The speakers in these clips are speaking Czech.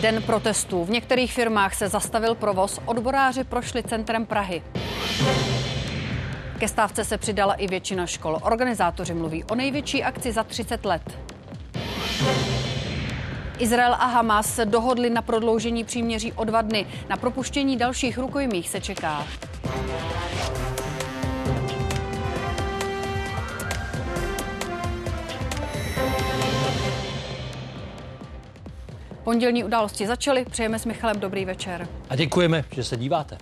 Den protestů. V některých firmách se zastavil provoz, odboráři prošli centrem Prahy. Ke stávce se přidala i většina škol. Organizátoři mluví o největší akci za 30 let. Izrael a Hamas se dohodli na prodloužení příměří o dva dny. Na propuštění dalších rukojmích se čeká. Pondělní události začaly. Přejeme s Michalem dobrý večer. A děkujeme, že se díváte.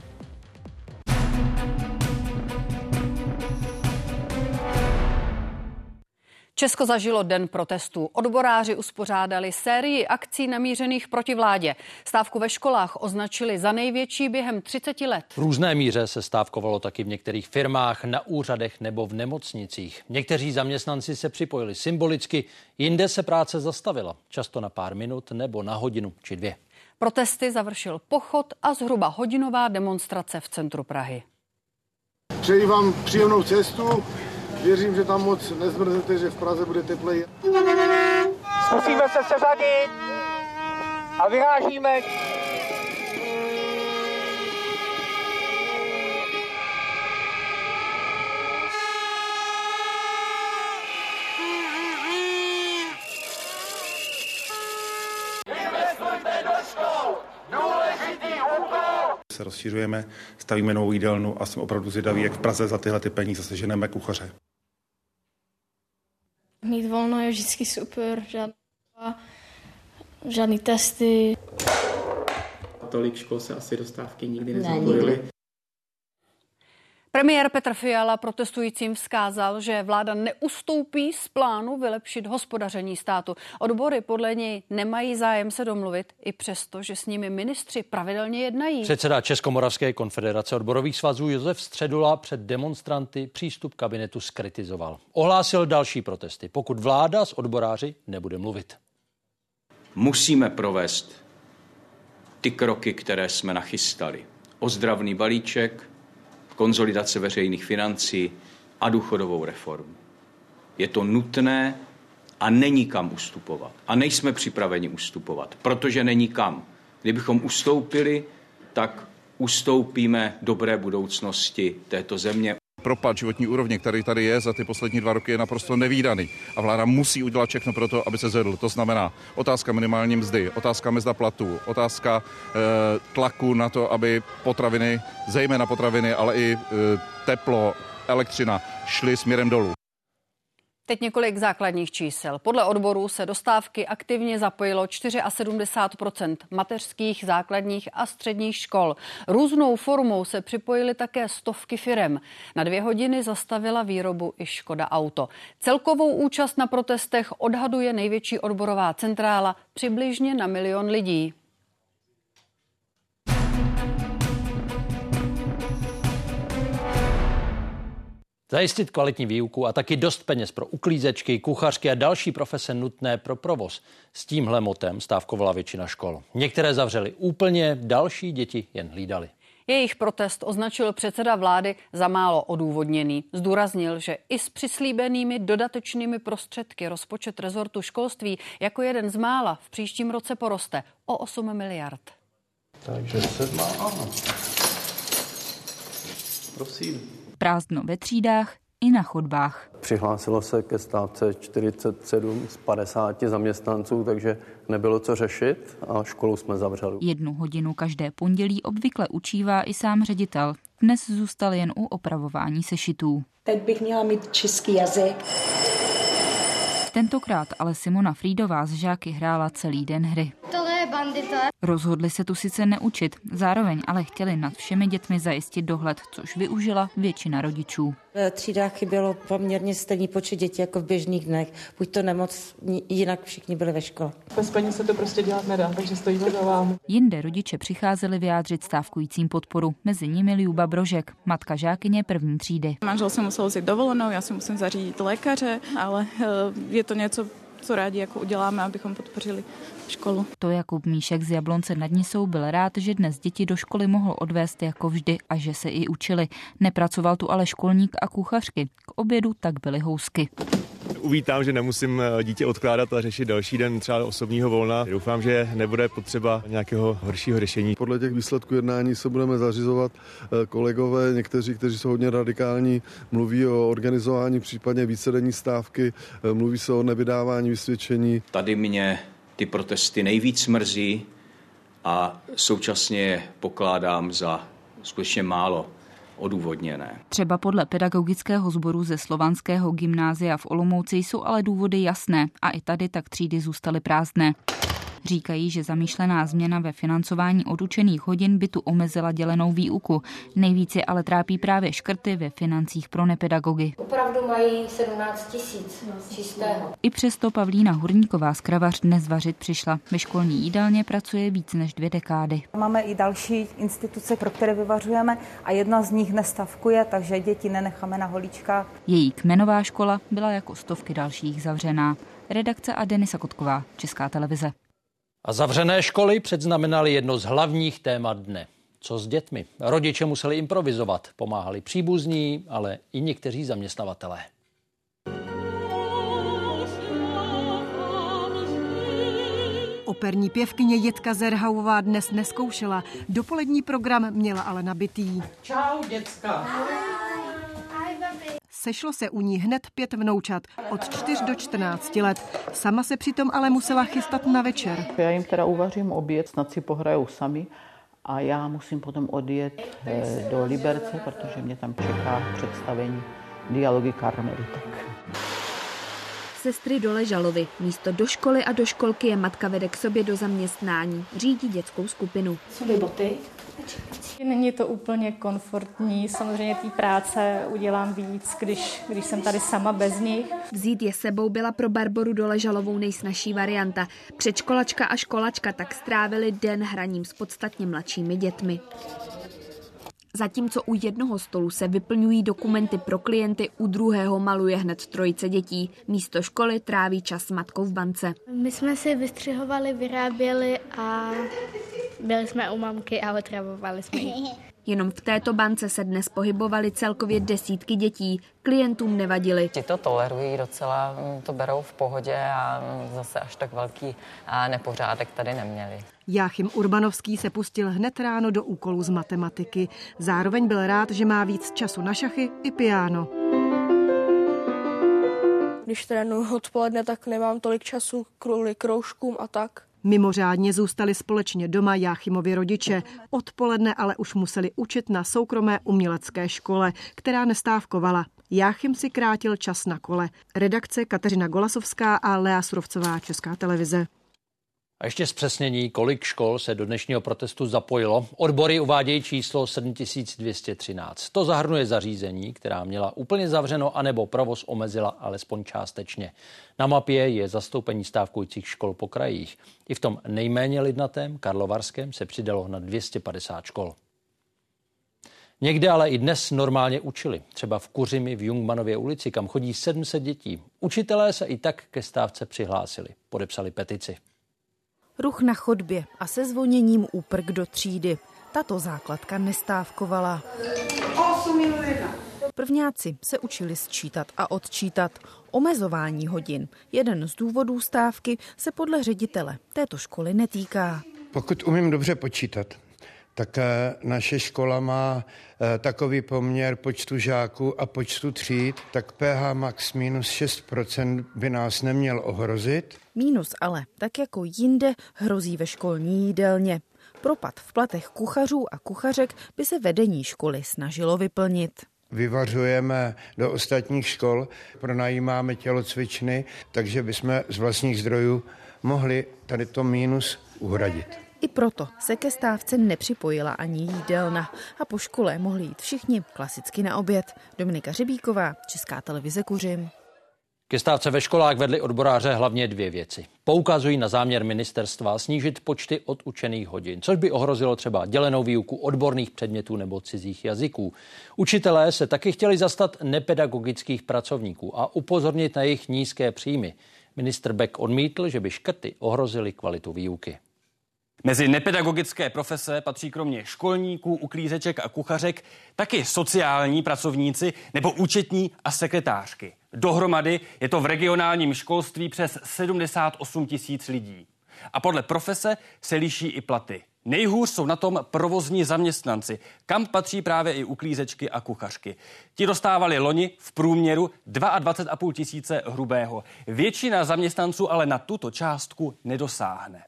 Česko zažilo den protestů. Odboráři uspořádali sérii akcí namířených proti vládě. Stávku ve školách označili za největší během 30 let. V různé míře se stávkovalo taky v některých firmách, na úřadech nebo v nemocnicích. Někteří zaměstnanci se připojili symbolicky, jinde se práce zastavila, často na pár minut nebo na hodinu či dvě. Protesty završil pochod a zhruba hodinová demonstrace v centru Prahy. Přeji vám příjemnou cestu Věřím, že tam moc nezmrzete, že v Praze bude teplej. Musíme se seřadit a vyrážíme se rozšiřujeme, stavíme novou jídelnu a jsme opravdu zvědaví, jak v Praze za tyhle ty peníze seženeme kuchaře. Mít volno je vždycky super, žádný, žádný testy. Tolik škol se asi dostávky nikdy nezapojily. Premiér Petr Fiala protestujícím vzkázal, že vláda neustoupí z plánu vylepšit hospodaření státu. Odbory podle něj nemají zájem se domluvit, i přesto, že s nimi ministři pravidelně jednají. Předseda Českomoravské konfederace odborových svazů Josef Středula před demonstranty přístup kabinetu skritizoval. Ohlásil další protesty, pokud vláda s odboráři nebude mluvit. Musíme provést ty kroky, které jsme nachystali. Ozdravný balíček, konzolidace veřejných financí a důchodovou reformu. Je to nutné a není kam ustupovat. A nejsme připraveni ustupovat, protože není kam. Kdybychom ustoupili, tak ustoupíme dobré budoucnosti této země. Propad životní úrovně, který tady je za ty poslední dva roky, je naprosto nevýdaný. A vláda musí udělat všechno pro to, aby se zvedl. To znamená otázka minimální mzdy, otázka mezda platů, otázka e, tlaku na to, aby potraviny, zejména potraviny, ale i e, teplo, elektřina šly směrem dolů. Teď několik základních čísel. Podle odborů se do stávky aktivně zapojilo 74 mateřských, základních a středních škol. Různou formou se připojily také stovky firem. Na dvě hodiny zastavila výrobu i Škoda Auto. Celkovou účast na protestech odhaduje největší odborová centrála přibližně na milion lidí. Zajistit kvalitní výuku a taky dost peněz pro uklízečky, kuchařky a další profese nutné pro provoz. S tímhle motem stávkovala většina škol. Některé zavřely úplně, další děti jen hlídali. Jejich protest označil předseda vlády za málo odůvodněný. Zdůraznil, že i s přislíbenými dodatečnými prostředky rozpočet rezortu školství jako jeden z mála v příštím roce poroste o 8 miliard. Takže sedma, ano. Prosím prázdno ve třídách i na chodbách. Přihlásilo se ke stávce 47 z 50 zaměstnanců, takže nebylo co řešit a školu jsme zavřeli. Jednu hodinu každé pondělí obvykle učívá i sám ředitel. Dnes zůstal jen u opravování sešitů. Teď bych měla mít český jazyk. Tentokrát ale Simona Frídová z žáky hrála celý den hry. Rozhodli se tu sice neučit, zároveň ale chtěli nad všemi dětmi zajistit dohled, což využila většina rodičů. V třídách chybělo poměrně stejný počet dětí jako v běžných dnech. Buď to nemoc, jinak všichni byli ve škole. Bez peněz se to prostě dělat nedá, takže stojíme za vám. Jinde rodiče přicházeli vyjádřit stávkujícím podporu. Mezi nimi Liuba Brožek, matka žákyně první třídy. Manžel se musel vzít dovolenou, já si musím zařídit lékaře, ale eh, je to něco, co rádi jako uděláme, abychom podpořili školu. To Jakub Míšek z Jablonce nad Nisou byl rád, že dnes děti do školy mohl odvést jako vždy a že se i učili. Nepracoval tu ale školník a kuchařky. K obědu tak byly housky. Uvítám, že nemusím eh, dítě odkládat a řešit další den třeba osobního volna. Doufám, že nebude potřeba nějakého horšího řešení. Podle těch výsledků jednání se budeme zařizovat eh, kolegové, někteří, kteří jsou hodně radikální, mluví o organizování případně vícedenní stávky, eh, mluví se o nevydávání vysvědčení. Tady mě ty protesty nejvíc mrzí a současně je pokládám za skutečně málo odůvodněné. Třeba podle pedagogického sboru ze slovanského gymnázia v Olomouci jsou ale důvody jasné a i tady tak třídy zůstaly prázdné. Říkají, že zamýšlená změna ve financování odučených hodin by tu omezila dělenou výuku. Nejvíce ale trápí právě škrty ve financích pro nepedagogy. Opravdu mají 17 tisíc čistého. I přesto Pavlína Hurníková z Kravař dnes vařit přišla. Ve školní jídelně pracuje víc než dvě dekády. Máme i další instituce, pro které vyvařujeme a jedna z nich nestavkuje, takže děti nenecháme na holíčkách. Její kmenová škola byla jako stovky dalších zavřená. Redakce a Denisa Kotková, Česká televize. A zavřené školy předznamenaly jedno z hlavních témat dne. Co s dětmi? Rodiče museli improvizovat, pomáhali příbuzní, ale i někteří zaměstnavatelé. Operní pěvkyně Jitka Zerhauvá dnes neskoušela. Dopolední program měla ale nabitý. Čau, děcka. Sešlo se u ní hned pět vnoučat od 4 do 14 let. Sama se přitom ale musela chystat na večer. Já jim teda uvařím oběd, snad si pohrajou sami a já musím potom odjet eh, do Liberce, protože mě tam čeká představení dialogy karmelitek. Sestry Dole Žalovy. Místo do školy a do školky je matka vede k sobě do zaměstnání. Řídí dětskou skupinu. Co boty? Není to úplně komfortní, samozřejmě té práce udělám víc, když, když jsem tady sama bez nich. Vzít je sebou byla pro Barboru Doležalovou nejsnažší varianta. Předškolačka a školačka tak strávili den hraním s podstatně mladšími dětmi. Zatímco u jednoho stolu se vyplňují dokumenty pro klienty, u druhého maluje hned trojice dětí. Místo školy tráví čas s matkou v bance. My jsme si vystřihovali, vyráběli a byli jsme u mamky a otravovali jsme ji. Jenom v této bance se dnes pohybovaly celkově desítky dětí. Klientům nevadili. Ti to tolerují docela, mm, to berou v pohodě a mm, zase až tak velký nepořádek tady neměli. Jáchym Urbanovský se pustil hned ráno do úkolu z matematiky. Zároveň byl rád, že má víc času na šachy i piano. Když trénuji odpoledne, tak nemám tolik času kvůli kroužkům a tak. Mimořádně zůstali společně doma Jáchymovi rodiče. Odpoledne ale už museli učit na soukromé umělecké škole, která nestávkovala. Jáchym si krátil čas na kole. Redakce Kateřina Golasovská a Lea Surovcová, Česká televize. A ještě zpřesnění, kolik škol se do dnešního protestu zapojilo. Odbory uvádějí číslo 7213. To zahrnuje zařízení, která měla úplně zavřeno, anebo provoz omezila alespoň částečně. Na mapě je zastoupení stávkujících škol po krajích. I v tom nejméně lidnatém Karlovarském se přidalo na 250 škol. Někde ale i dnes normálně učili. Třeba v Kuřimi v Jungmanově ulici, kam chodí 700 dětí. Učitelé se i tak ke stávce přihlásili. Podepsali petici. Ruch na chodbě a se zvoněním úprk do třídy. Tato základka nestávkovala. 8 minut 1. Prvňáci se učili sčítat a odčítat. Omezování hodin, jeden z důvodů stávky, se podle ředitele této školy netýká. Pokud umím dobře počítat, tak eh, naše škola má eh, takový poměr počtu žáků a počtu tříd, tak PH max minus 6% by nás neměl ohrozit. Mínus ale, tak jako jinde, hrozí ve školní jídelně. Propad v platech kuchařů a kuchařek by se vedení školy snažilo vyplnit. Vyvařujeme do ostatních škol, pronajímáme tělocvičny, takže bychom z vlastních zdrojů mohli tady to mínus uhradit. I proto se ke stávce nepřipojila ani jídelna a po škole mohli jít všichni klasicky na oběd. Dominika Řebíková, Česká televize Kuřim. Ke stávce ve školách vedli odboráře hlavně dvě věci. Poukazují na záměr ministerstva snížit počty odučených hodin, což by ohrozilo třeba dělenou výuku odborných předmětů nebo cizích jazyků. Učitelé se taky chtěli zastat nepedagogických pracovníků a upozornit na jejich nízké příjmy. Ministr Beck odmítl, že by škrty ohrozily kvalitu výuky. Mezi nepedagogické profese patří kromě školníků, uklízeček a kuchařek taky sociální pracovníci nebo účetní a sekretářky. Dohromady je to v regionálním školství přes 78 tisíc lidí. A podle profese se liší i platy. Nejhůř jsou na tom provozní zaměstnanci, kam patří právě i uklízečky a kuchařky. Ti dostávali loni v průměru 22,5 tisíce hrubého. Většina zaměstnanců ale na tuto částku nedosáhne.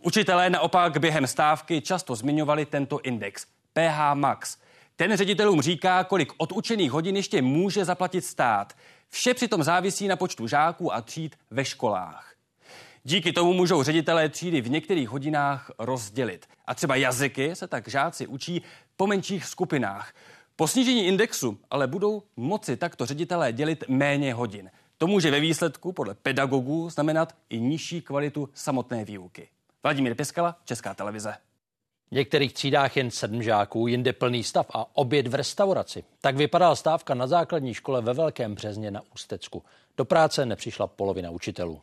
Učitelé naopak během stávky často zmiňovali tento index PH Max. Ten ředitelům říká, kolik odučených hodin ještě může zaplatit stát. Vše přitom závisí na počtu žáků a tříd ve školách. Díky tomu můžou ředitelé třídy v některých hodinách rozdělit. A třeba jazyky se tak žáci učí po menších skupinách. Po snížení indexu ale budou moci takto ředitelé dělit méně hodin. To může ve výsledku podle pedagogů znamenat i nižší kvalitu samotné výuky. Vladimír Piskala, Česká televize. V některých třídách jen sedm žáků, jinde plný stav a oběd v restauraci. Tak vypadala stávka na základní škole ve Velkém Březně na Ústecku. Do práce nepřišla polovina učitelů.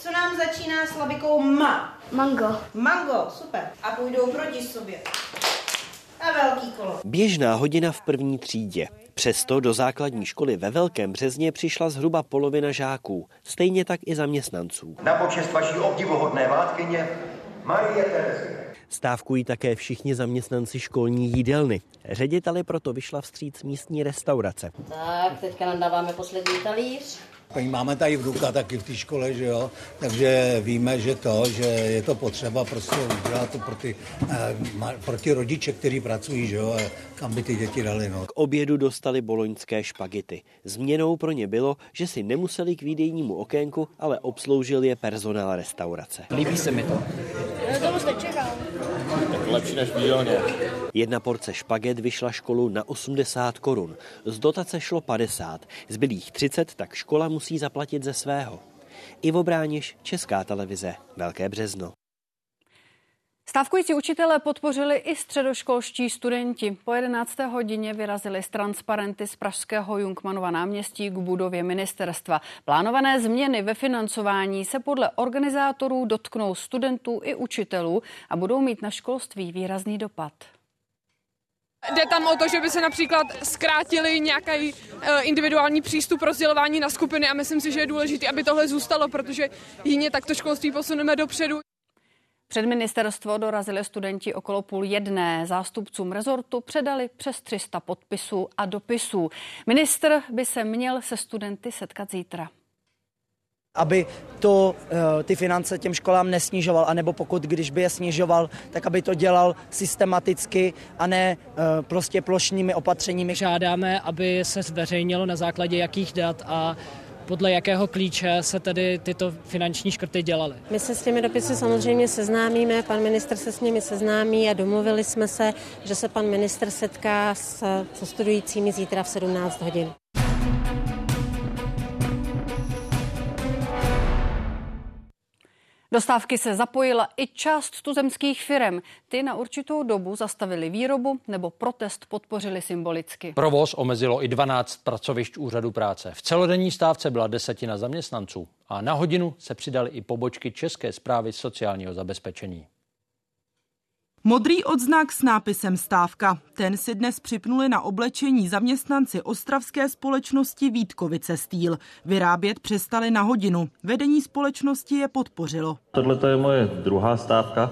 Co nám začíná slabikou ma? Mango. Mango, super. A půjdou proti sobě. A velký kolo. Běžná hodina v první třídě. Přesto do základní školy ve Velkém Březně přišla zhruba polovina žáků, stejně tak i zaměstnanců. Na počest vaší obdivuhodné vládkyně Marie Terezy. Stávkují také všichni zaměstnanci školní jídelny. Řediteli proto vyšla vstříc místní restaurace. Tak, teďka nám dáváme poslední talíř. Paní máme tady vnuka taky v té škole, že jo, takže víme, že to, že je to potřeba prostě udělat to pro ty, eh, pro ty rodiče, kteří pracují, že jo, kam by ty děti dali, no. K obědu dostali boloňské špagity. Změnou pro ně bylo, že si nemuseli k výdejnímu okénku, ale obsloužil je personál restaurace. Líbí se mi to. To jste čekal. Tak lepší než výdelně. Jedna porce špaget vyšla školu na 80 korun. Z dotace šlo 50. Zbylých 30 tak škola musí zaplatit ze svého. Ivo Brániš, Česká televize, Velké březno. Stávkující učitelé podpořili i středoškolští studenti. Po 11. hodině vyrazili z transparenty z Pražského Junkmanova náměstí k budově ministerstva. Plánované změny ve financování se podle organizátorů dotknou studentů i učitelů a budou mít na školství výrazný dopad. Jde tam o to, že by se například zkrátili nějaký individuální přístup rozdělování na skupiny a myslím si, že je důležité, aby tohle zůstalo, protože jině takto školství posuneme dopředu. Před ministerstvo dorazili studenti okolo půl jedné. Zástupcům rezortu předali přes 300 podpisů a dopisů. Ministr by se měl se studenty setkat zítra aby to, ty finance těm školám nesnižoval, anebo pokud, když by je snižoval, tak aby to dělal systematicky a ne prostě plošnými opatřeními. Žádáme, aby se zveřejnilo na základě jakých dat a podle jakého klíče se tedy tyto finanční škrty dělaly. My se s těmi dopisy samozřejmě seznámíme, pan minister se s nimi seznámí a domluvili jsme se, že se pan minister setká s, se studujícími zítra v 17 hodin. Do stávky se zapojila i část tuzemských firm. Ty na určitou dobu zastavili výrobu nebo protest podpořili symbolicky. Provoz omezilo i 12 pracovišť úřadu práce. V celodenní stávce byla desetina zaměstnanců a na hodinu se přidali i pobočky České zprávy sociálního zabezpečení. Modrý odznak s nápisem stávka. Ten si dnes připnuli na oblečení zaměstnanci ostravské společnosti Vítkovice Steel. Vyrábět přestali na hodinu. Vedení společnosti je podpořilo. Tohle je moje druhá stávka,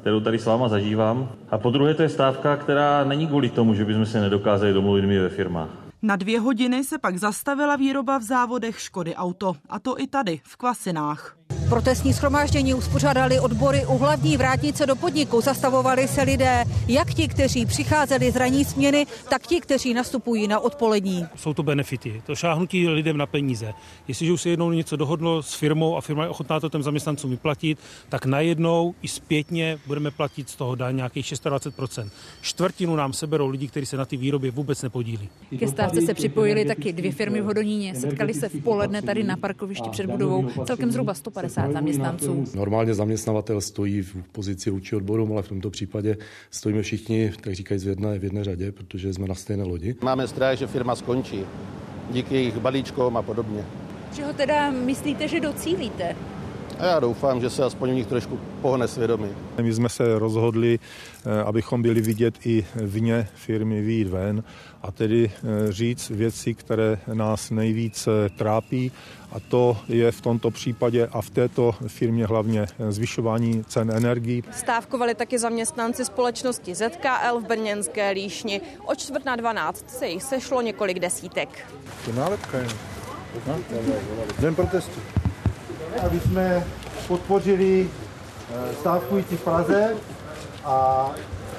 kterou tady s váma zažívám. A po druhé to je stávka, která není kvůli tomu, že bychom se nedokázali domluvit my ve firmách. Na dvě hodiny se pak zastavila výroba v závodech Škody Auto. A to i tady, v Kvasinách. Protestní schromáždění uspořádali odbory u hlavní vrátnice do podniku. Zastavovali se lidé, jak ti, kteří přicházeli z ranní směny, tak ti, kteří nastupují na odpolední. Jsou to benefity, to šáhnutí lidem na peníze. Jestliže už se jednou něco dohodlo s firmou a firma je ochotná to těm zaměstnancům vyplatit, tak najednou i zpětně budeme platit z toho daň nějakých 26%. Čtvrtinu nám seberou lidi, kteří se na ty výrobě vůbec nepodílí. Ke stávce se připojili taky dvě firmy v Hodoníně. Setkali se v poledne tady na parkovišti před budovou celkem zhruba 150 zaměstnanců. Normálně zaměstnavatel stojí v pozici vůči odborům, ale v tomto případě stojíme všichni, tak říkají, v jedné, v jedné řadě, protože jsme na stejné lodi. Máme strach, že firma skončí díky jejich balíčkům a podobně. Čeho teda myslíte, že docílíte? A já doufám, že se aspoň u nich trošku pohne svědomí. My jsme se rozhodli, eh, abychom byli vidět i vně firmy výjít ven a tedy eh, říct věci, které nás nejvíc trápí a to je v tomto případě a v této firmě hlavně zvyšování cen energií. Stávkovali taky zaměstnanci společnosti ZKL v Brněnské líšni. O čtvrt na 12 se jich sešlo několik desítek. To nálepka je. No? Den protestu. Aby jsme podpořili eh, stávkující v Praze a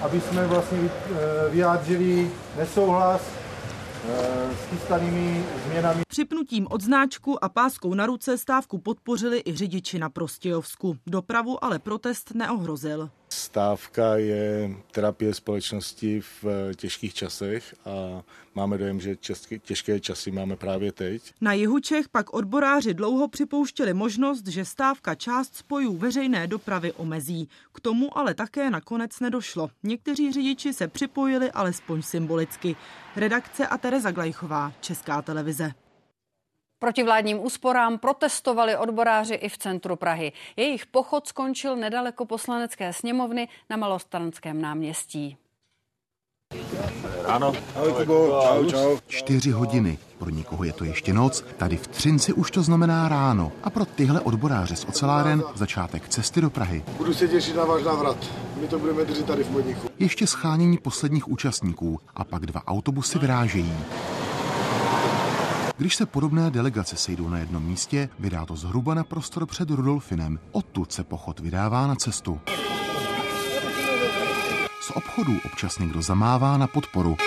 aby jsme vlastně eh, vyjádřili nesouhlas eh, s chystanými změnami. Připnutím odznáčku a páskou na ruce stávku podpořili i řidiči na Prostějovsku. Dopravu ale protest neohrozil. Stávka je terapie společnosti v těžkých časech a máme dojem, že těžké časy máme právě teď. Na jihu Čech pak odboráři dlouho připouštěli možnost, že stávka část spojů veřejné dopravy omezí. K tomu ale také nakonec nedošlo. Někteří řidiči se připojili alespoň symbolicky. Redakce a Tereza Glajchová, Česká televize. Proti vládním úsporám protestovali odboráři i v centru Prahy. Jejich pochod skončil nedaleko poslanecké sněmovny na Malostranském náměstí. Ano. Ahoj, Kubo. Čau, čau. Čtyři hodiny. Pro někoho je to ještě noc, tady v Třinci už to znamená ráno. A pro tyhle odboráře z oceláren začátek cesty do Prahy. Budu se těšit na váš návrat. My to budeme držet tady v Modníku. Ještě schánění posledních účastníků a pak dva autobusy vyrážejí. Když se podobné delegace sejdou na jednom místě, vydá to zhruba na prostor před Rudolfinem. Odtud se pochod vydává na cestu. Z obchodů občas někdo zamává na podporu.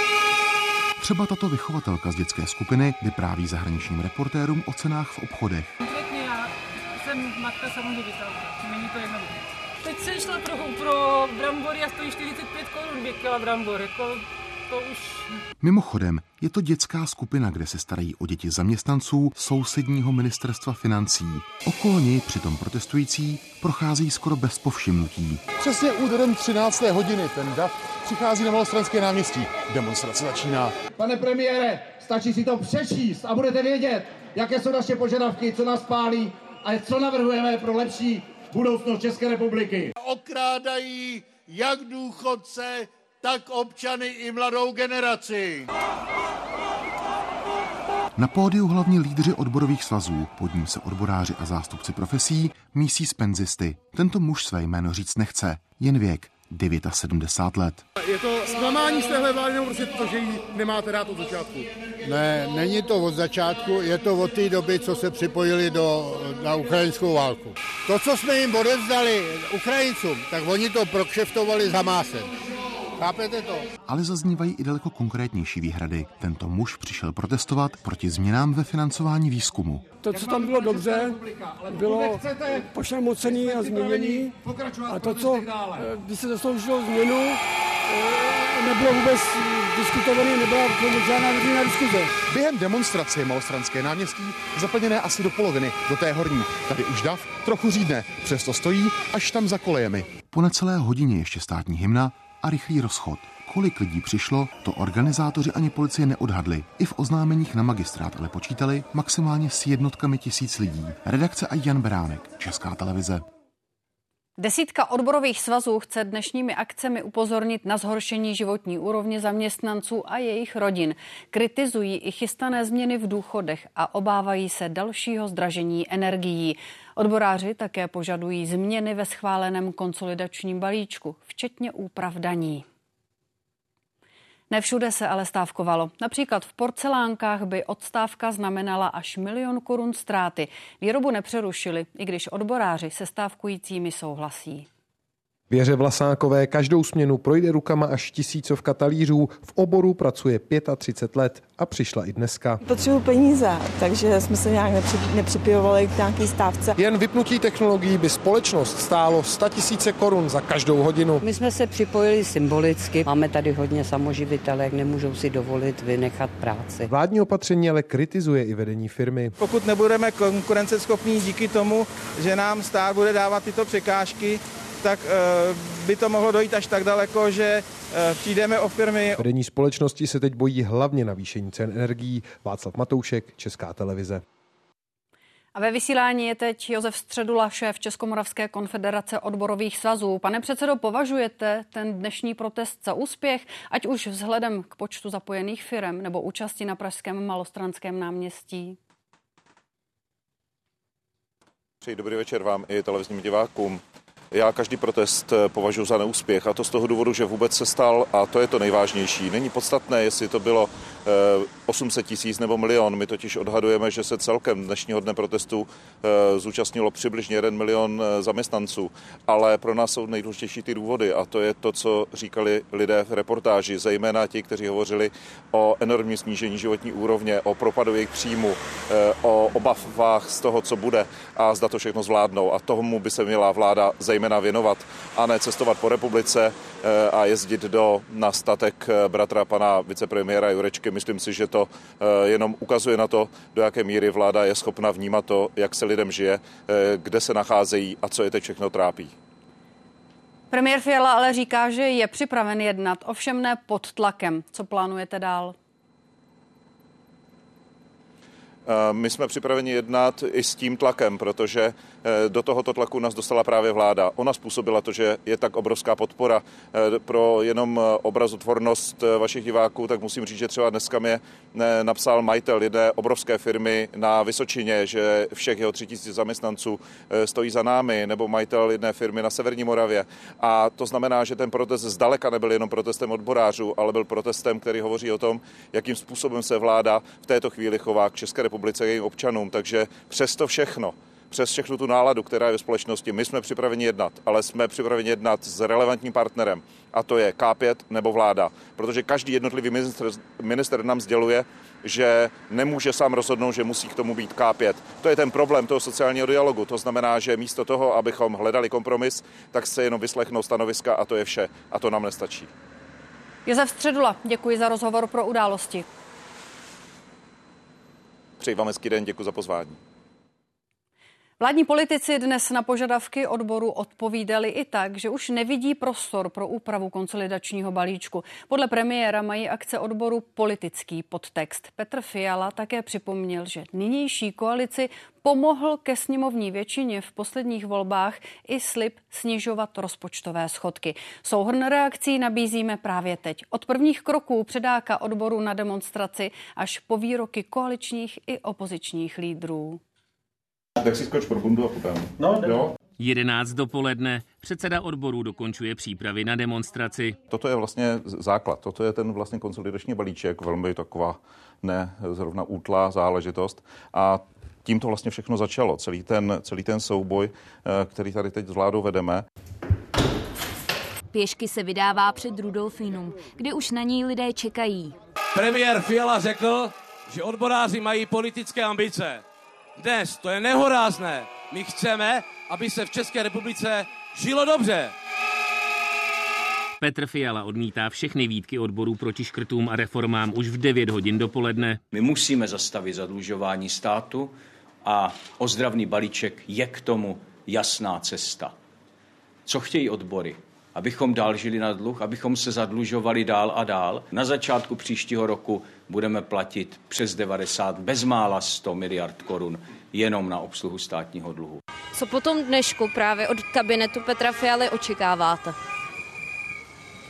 Třeba tato vychovatelka z dětské skupiny vypráví zahraničním reportérům o cenách v obchodech. Konkrétně já jsem matka samoživitelka, není to jednoduché. Teď jsem šla pro, pro brambory a stojí 45 korun 2 kg brambor, jako to už... Mimochodem, je to dětská skupina, kde se starají o děti zaměstnanců sousedního ministerstva financí. Okolo něj přitom protestující prochází skoro bez povšimnutí. Přesně úderem 13. hodiny ten DAF přichází na Malostranské náměstí. Demonstrace začíná. Pane premiére, stačí si to přečíst a budete vědět, jaké jsou naše požadavky, co nás pálí a co navrhujeme pro lepší budoucnost České republiky. Okrádají jak důchodce, tak občany i mladou generaci. Na pódiu hlavní lídři odborových svazů, pod ním se odboráři a zástupci profesí, mísí s penzisty. Tento muž své jméno říct nechce, jen věk 79 let. Je to zklamání z téhle vlády, nebo prostě to, že ji nemáte rád od začátku? Ne, není to od začátku, je to od té doby, co se připojili do, na ukrajinskou válku. To, co jsme jim odevzdali Ukrajincům, tak oni to prokšeftovali za másem. Chápete to? Ale zaznívají i daleko konkrétnější výhrady. Tento muž přišel protestovat proti změnám ve financování výzkumu. To, co tam bylo dobře, bylo pošramocený a změněný. A to, co když se zasloužilo změnu, nebylo vůbec diskutované, nebyla vůbec žádná veřejná diskuze. Během demonstrace Malostranské náměstí zaplněné asi do poloviny, do té horní. Tady už dav trochu řídne, přesto stojí až tam za kolejemi. Po necelé hodině ještě státní hymna a rychlý rozchod. Kolik lidí přišlo, to organizátoři ani policie neodhadli. I v oznámeních na magistrát ale počítali maximálně s jednotkami tisíc lidí. Redakce a Jan Beránek, Česká televize. Desítka odborových svazů chce dnešními akcemi upozornit na zhoršení životní úrovně zaměstnanců a jejich rodin. Kritizují i chystané změny v důchodech a obávají se dalšího zdražení energií. Odboráři také požadují změny ve schváleném konsolidačním balíčku, včetně úprav daní. Nevšude se ale stávkovalo. Například v porcelánkách by odstávka znamenala až milion korun ztráty. Výrobu nepřerušili, i když odboráři se stávkujícími souhlasí. Věře Vlasákové každou směnu projde rukama až tisícovka talířů. V oboru pracuje 35 let a přišla i dneska. Potřebuji peníze, takže jsme se nějak nepři, nepřipojovali k nějaké stávce. Jen vypnutí technologií by společnost stálo 100 tisíce korun za každou hodinu. My jsme se připojili symbolicky. Máme tady hodně samoživitelek, nemůžou si dovolit vynechat práci. Vládní opatření ale kritizuje i vedení firmy. Pokud nebudeme konkurenceschopní díky tomu, že nám stát bude dávat tyto překážky, tak by to mohlo dojít až tak daleko, že přijdeme o firmy. Vedení společnosti se teď bojí hlavně navýšení cen energií. Václav Matoušek, Česká televize. A ve vysílání je teď Josef Středula, šéf Českomoravské konfederace odborových svazů. Pane předsedo, považujete ten dnešní protest za úspěch, ať už vzhledem k počtu zapojených firm nebo účasti na Pražském malostranském náměstí? Přeji dobrý večer vám i televizním divákům. Já každý protest eh, považuji za neúspěch a to z toho důvodu, že vůbec se stal a to je to nejvážnější. Není podstatné, jestli to bylo 800 eh, tisíc nebo milion. My totiž odhadujeme, že se celkem dnešního dne protestu eh, zúčastnilo přibližně 1 milion zaměstnanců. Ale pro nás jsou nejdůležitější ty důvody a to je to, co říkali lidé v reportáži, zejména ti, kteří hovořili o enormním snížení životní úrovně, o propadu jejich příjmu, o obavách z toho, co bude a zda to všechno zvládnou. A tomu by se měla vláda zejména zejména věnovat a ne cestovat po republice eh, a jezdit do, na statek eh, bratra pana vicepremiéra Jurečky. Myslím si, že to eh, jenom ukazuje na to, do jaké míry vláda je schopna vnímat to, jak se lidem žije, kde se nacházejí a co je teď všechno trápí. Premiér Fiala ale říká, že je připraven jednat, ovšem ne pod tlakem. Co plánujete dál? My jsme připraveni jednat i s tím tlakem, protože do tohoto tlaku nás dostala právě vláda. Ona způsobila to, že je tak obrovská podpora eh, pro jenom eh, obrazotvornost vašich diváků, tak musím říct, že třeba dneska mě napsal majitel jedné obrovské firmy na Vysočině, že všech jeho tři tisíc zaměstnanců stojí za námi, nebo majitel jedné firmy na Severní Moravě. A to znamená, že ten protest zdaleka nebyl jenom protestem odborářů, ale byl protestem, který hovoří o tom, jakým způsobem se vláda v této chvíli chová k České republice a jejím občanům. Takže přesto všechno přes všechnu tu náladu, která je ve společnosti, my jsme připraveni jednat, ale jsme připraveni jednat s relevantním partnerem, a to je K5 nebo vláda, protože každý jednotlivý minister, minister nám sděluje, že nemůže sám rozhodnout, že musí k tomu být K5. To je ten problém toho sociálního dialogu. To znamená, že místo toho, abychom hledali kompromis, tak se jenom vyslechnou stanoviska a to je vše. A to nám nestačí. Josef Středula, děkuji za rozhovor pro události. Přeji vám hezký den, děkuji za pozvání. Vládní politici dnes na požadavky odboru odpovídali i tak, že už nevidí prostor pro úpravu konsolidačního balíčku. Podle premiéra mají akce odboru politický podtext. Petr Fiala také připomněl, že nynější koalici pomohl ke sněmovní většině v posledních volbách i slib snižovat rozpočtové schodky. Souhrn reakcí nabízíme právě teď. Od prvních kroků předáka odboru na demonstraci až po výroky koaličních i opozičních lídrů. Tak si skoč pro bundu a potom. No, jo. 11 dopoledne. Předseda odboru dokončuje přípravy na demonstraci. Toto je vlastně základ. Toto je ten vlastně konsolidační balíček, velmi taková ne zrovna útlá záležitost. A tím to vlastně všechno začalo. Celý ten, celý ten souboj, eh, který tady teď s vládou vedeme. Pěšky se vydává před Rudolfinum, kde už na ní lidé čekají. Premiér Fiala řekl, že odboráři mají politické ambice dnes. To je nehorázné. My chceme, aby se v České republice žilo dobře. Petr Fiala odmítá všechny výtky odborů proti škrtům a reformám už v 9 hodin dopoledne. My musíme zastavit zadlužování státu a ozdravný balíček je k tomu jasná cesta. Co chtějí odbory? Abychom dál žili na dluh, abychom se zadlužovali dál a dál. Na začátku příštího roku budeme platit přes 90, bezmála 100 miliard korun jenom na obsluhu státního dluhu. Co potom dnešku právě od kabinetu Petra Fialy očekáváte?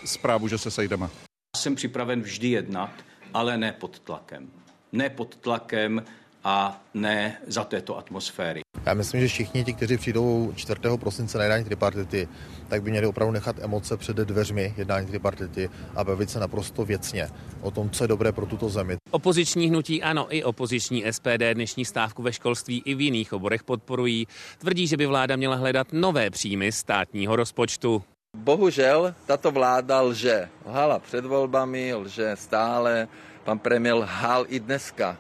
Zprávu, že se sejdeme. Jsem připraven vždy jednat, ale ne pod tlakem. Ne pod tlakem a ne za této atmosféry. Já myslím, že všichni ti, kteří přijdou 4. prosince na jednání tripartity, tak by měli opravdu nechat emoce před dveřmi jednání tripartity a bavit se naprosto věcně o tom, co je dobré pro tuto zemi. Opoziční hnutí ano i opoziční SPD dnešní stávku ve školství i v jiných oborech podporují. Tvrdí, že by vláda měla hledat nové příjmy státního rozpočtu. Bohužel tato vláda lže. Lhala před volbami, lže stále. Pan premiér lhal i dneska.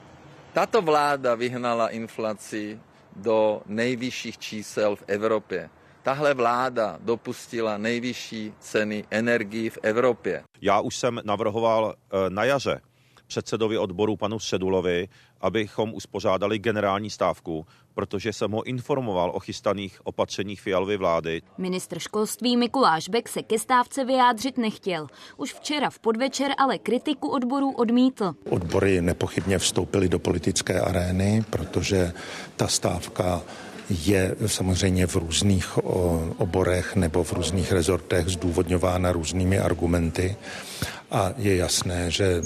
Tato vláda vyhnala inflaci do nejvyšších čísel v Evropě. Tahle vláda dopustila nejvyšší ceny energií v Evropě. Já už jsem navrhoval eh, na jaře předsedovi odboru panu Sedulovi, abychom uspořádali generální stávku, protože jsem ho informoval o chystaných opatřeních Fialovy vlády. Ministr školství Mikuláš Bek se ke stávce vyjádřit nechtěl. Už včera v podvečer ale kritiku odborů odmítl. Odbory nepochybně vstoupily do politické arény, protože ta stávka je samozřejmě v různých oborech nebo v různých rezortech zdůvodňována různými argumenty a je jasné, že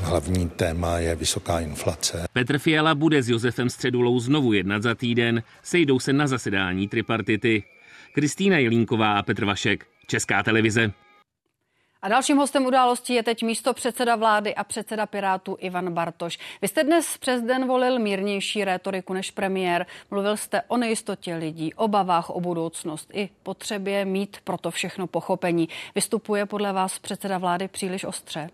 hlavní téma je vysoká inflace. Petr Fiala bude s Josefem Středulou znovu jednat za týden, sejdou se na zasedání tripartity. Kristýna Jelínková a Petr Vašek, Česká televize. A dalším hostem událostí je teď místo předseda vlády a předseda Pirátů Ivan Bartoš. Vy jste dnes přes den volil mírnější rétoriku než premiér. Mluvil jste o nejistotě lidí, obavách o budoucnost i potřebě mít proto všechno pochopení. Vystupuje podle vás předseda vlády příliš ostře?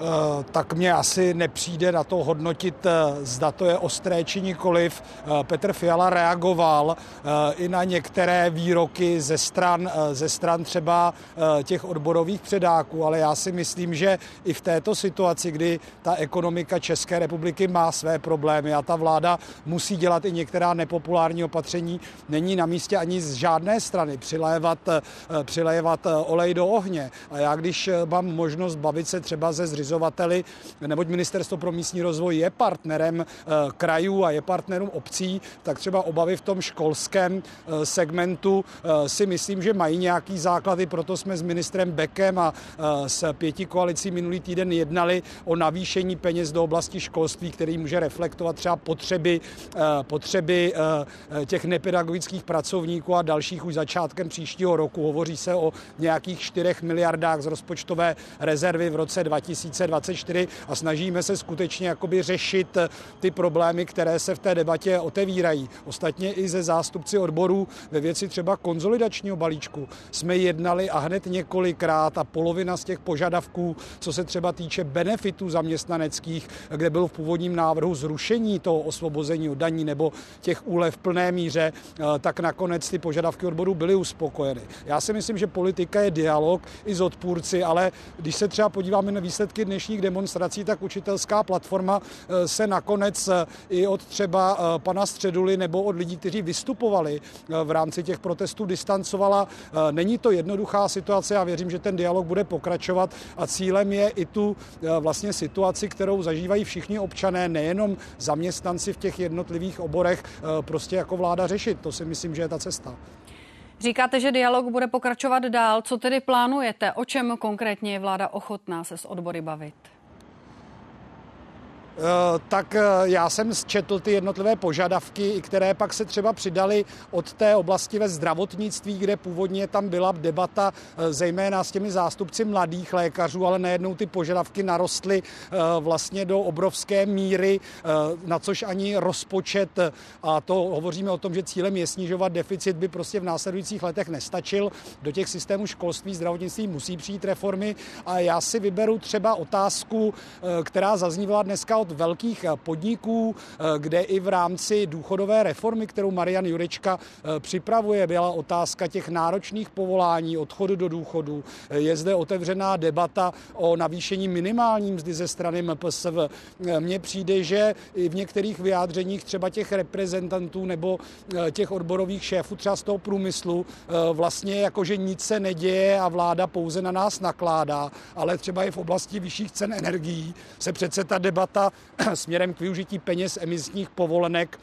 Eh, tak mě asi nepřijde na to hodnotit, eh, zda to je ostré či nikoliv. Eh, Petr Fiala reagoval i na některé výroky ze stran, ze stran třeba těch odborových předáků, ale já si myslím, že i v této situaci, kdy ta ekonomika České republiky má své problémy a ta vláda musí dělat i některá nepopulární opatření, není na místě ani z žádné strany přilévat, přilévat olej do ohně. A já když mám možnost bavit se třeba ze zřizovateli zřizovateli, neboť Ministerstvo pro místní rozvoj je partnerem eh, krajů a je partnerem obcí, tak třeba obavy v tom školském eh, segmentu eh, si myslím, že mají nějaký základy, proto jsme s ministrem Bekem a s pěti koalicí minulý týden jednali o navýšení peněz do oblasti školství, který může reflektovat třeba potřeby, potřeby těch nepedagogických pracovníků a dalších už začátkem příštího roku. Hovoří se o nějakých 4 miliardách z rozpočtové rezervy v roce 2000 2024 a snažíme se skutečně jakoby řešit ty problémy, které se v té debatě otevírají. Ostatně i ze zástupci odborů ve věci třeba konzolidačního balíčku jsme jednali a hned několikrát a polovina z těch požadavků, co se třeba týče benefitů zaměstnaneckých, kde bylo v původním návrhu zrušení toho osvobození od daní nebo těch úlev v plné míře, tak nakonec ty požadavky odborů byly uspokojeny. Já si myslím, že politika je dialog i s odpůrci, ale když se třeba podíváme na výsledky dnešních demonstrací, tak učitelská platforma eh, se nakonec eh, i od třeba eh, pana Středuly nebo od lidí, kteří vystupovali v rámci těch protestů, distancovala. Není to jednoduchá situace, já věřím, že ten dialog bude pokračovat a cílem je i tu vlastně situaci, kterou zažívají všichni občané, nejenom zaměstnanci v těch jednotlivých oborech, prostě jako vláda řešit. To si myslím, že je ta cesta. Říkáte, že dialog bude pokračovat dál. Co tedy plánujete? O čem konkrétně je vláda ochotná se s odbory bavit? Eh, tak eh, já jsem zčetl ty jednotlivé požadavky, které pak se třeba přidaly od té oblasti ve zdravotnictví, kde původně tam byla debata eh, zejména s těmi zástupci mladých lékařů, ale najednou ty požadavky narostly vlastně do obrovské míry, na což ani rozpočet, a to hovoříme o tom, že cílem je snižovat deficit, by prostě v následujících letech nestačil. Do těch systémů školství, zdravotnictví musí přijít reformy a já si vyberu třeba otázku, která zaznívala dneska od velkých eh, podniků, eh, kde i v rámci důchodové reformy, kterou Marian Jurečka eh, připravuje, byla otázka těch náročných povolání, odchodu do důchodu. Je zde otevřená debata o navýšení minimální mzdy ze strany MPSV. Mně přijde, že i v některých vyjádřeních třeba těch reprezentantů nebo těch odborových šéfů třeba z toho průmyslu vlastně jako, že nic se neděje a vláda pouze na nás nakládá, ale třeba i v oblasti vyšších cen energií se přece ta debata směrem k využití peněz emisních povolenek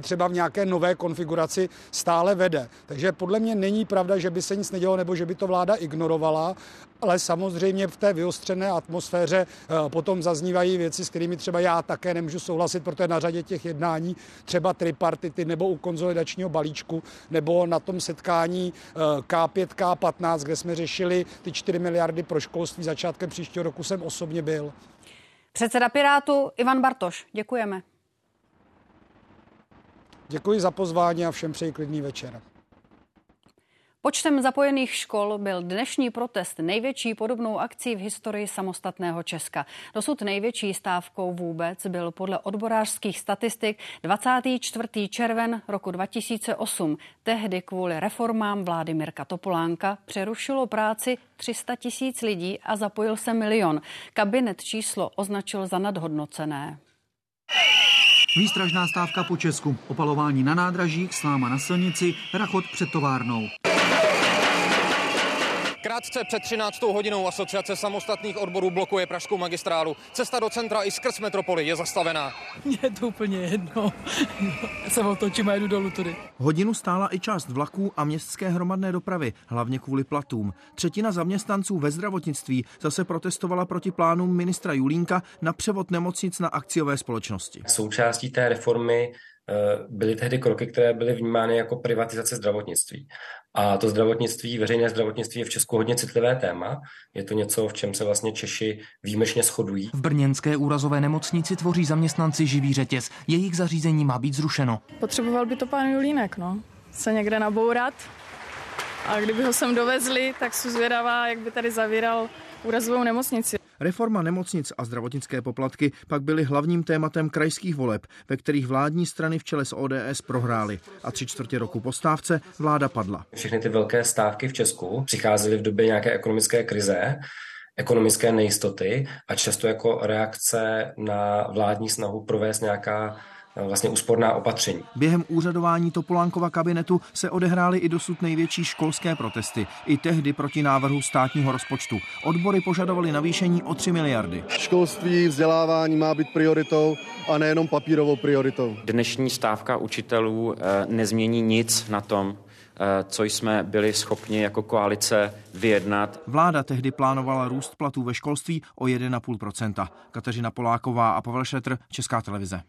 třeba v nějaké nové konfiguraci stále vede. Takže podle mě není pravda, že by se nic nedělo nebo že by to vláda ignorovala, ale samozřejmě v té vyostřené atmosféře eh, potom zaznívají věci, s kterými třeba já také nemůžu souhlasit, protože na řadě těch jednání třeba tripartity nebo u konzolidačního balíčku nebo na tom setkání K5, eh, K15, kde jsme řešili ty 4 miliardy pro školství začátkem příštího roku jsem osobně byl. Předseda Pirátu Ivan Bartoš, děkujeme. Děkuji za pozvání a všem přeji klidný večer. Počtem zapojených škol byl dnešní protest největší podobnou akcí v historii samostatného Česka. Dosud největší stávkou vůbec byl podle odborářských statistik 24. červen roku 2008. Tehdy kvůli reformám vlády Mirka Topolánka přerušilo práci 300 tisíc lidí a zapojil se milion. Kabinet číslo označil za nadhodnocené. Výstražná stávka po Česku, opalování na nádražích, sláma na silnici, rachot před továrnou. Krátce před 13. hodinou asociace samostatných odborů blokuje Pražskou magistrálu. Cesta do centra i skrz metropoli je zastavená. Mně je to úplně jedno. Já se otočím a jedu dolů tudy. Hodinu stála i část vlaků a městské hromadné dopravy, hlavně kvůli platům. Třetina zaměstnanců ve zdravotnictví zase protestovala proti plánům ministra Julínka na převod nemocnic na akciové společnosti. Součástí té reformy Eh, byly tehdy kroky, které byly vnímány jako privatizace zdravotnictví. A to zdravotnictví, veřejné zdravotnictví je v Česku hodně citlivé téma. Je to něco, v čem se vlastně Češi výjimečně shodují. V brněnské úrazové nemocnici tvoří zaměstnanci živý řetěz. Jejich zařízení má být zrušeno. Potřeboval by to pán Julínek, no. Se někde nabourat. A kdyby ho sem dovezli, tak jsou zvědavá, jak by tady zavíral úrazovou nemocnici. Reforma nemocnic a zdravotnické poplatky pak byly hlavním tématem krajských voleb, ve kterých vládní strany v čele s ODS prohrály a tři čtvrtě roku po stávce vláda padla. Všechny ty velké stávky v Česku přicházely v době nějaké ekonomické krize, ekonomické nejistoty a často jako reakce na vládní snahu provést nějaká vlastně úsporná opatření. Během úřadování Topolánkova kabinetu se odehrály i dosud největší školské protesty, i tehdy proti návrhu státního rozpočtu. Odbory požadovali navýšení o 3 miliardy. Školství, vzdělávání má být prioritou a nejenom papírovou prioritou. Dnešní stávka učitelů eh, nezmění nic na tom, eh, co jsme byli schopni jako koalice vyjednat. Vláda tehdy plánovala růst platů ve školství o 1,5% Kateřina Poláková a Pavel Šetr, Česká televize.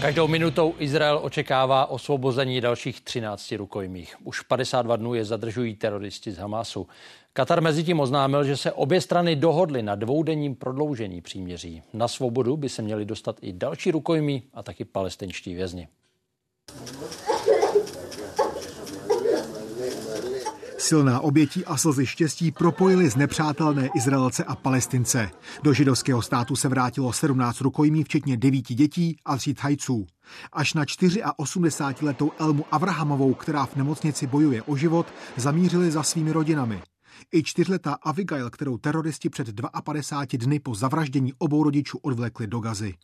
Každou minutou Izrael očekává osvobození dalších 13 rukojmích. Už 52 dnů je zadržují teroristi z Hamasu. Katar mezi tím oznámil, že se obě strany dohodly na dvoudenním prodloužení příměří. Na svobodu by se měli dostat i další rukojmí a taky palestinští vězni. Silná obětí a slzy štěstí propojily znepřátelné Izraelce a Palestince. Do židovského státu se vrátilo 17 rukojmí, včetně devíti dětí a tří thajců. Až na 84-letou Elmu Avrahamovou, která v nemocnici bojuje o život, zamířili za svými rodinami. I čtyřletá Abigail, kterou teroristi před 52 dny po zavraždění obou rodičů odvlekli do Gazy.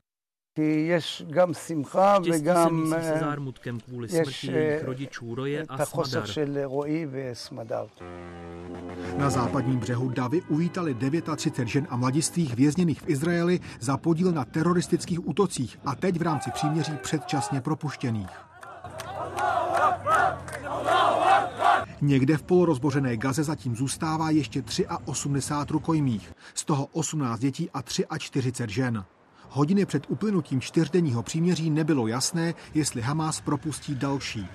Se mísí se zármutkem kvůli smrti jejich rodičů Roje a Smadar. Na západním břehu Davy uvítali 39 žen a mladistvých vězněných v Izraeli za podíl na teroristických útocích a teď v rámci příměří předčasně propuštěných. Někde v polorozbořené Gaze zatím zůstává ještě 83 rukojmích, z toho 18 dětí a 43 žen. Hodiny před uplynutím čtyřdenního příměří nebylo jasné, jestli Hamás propustí další.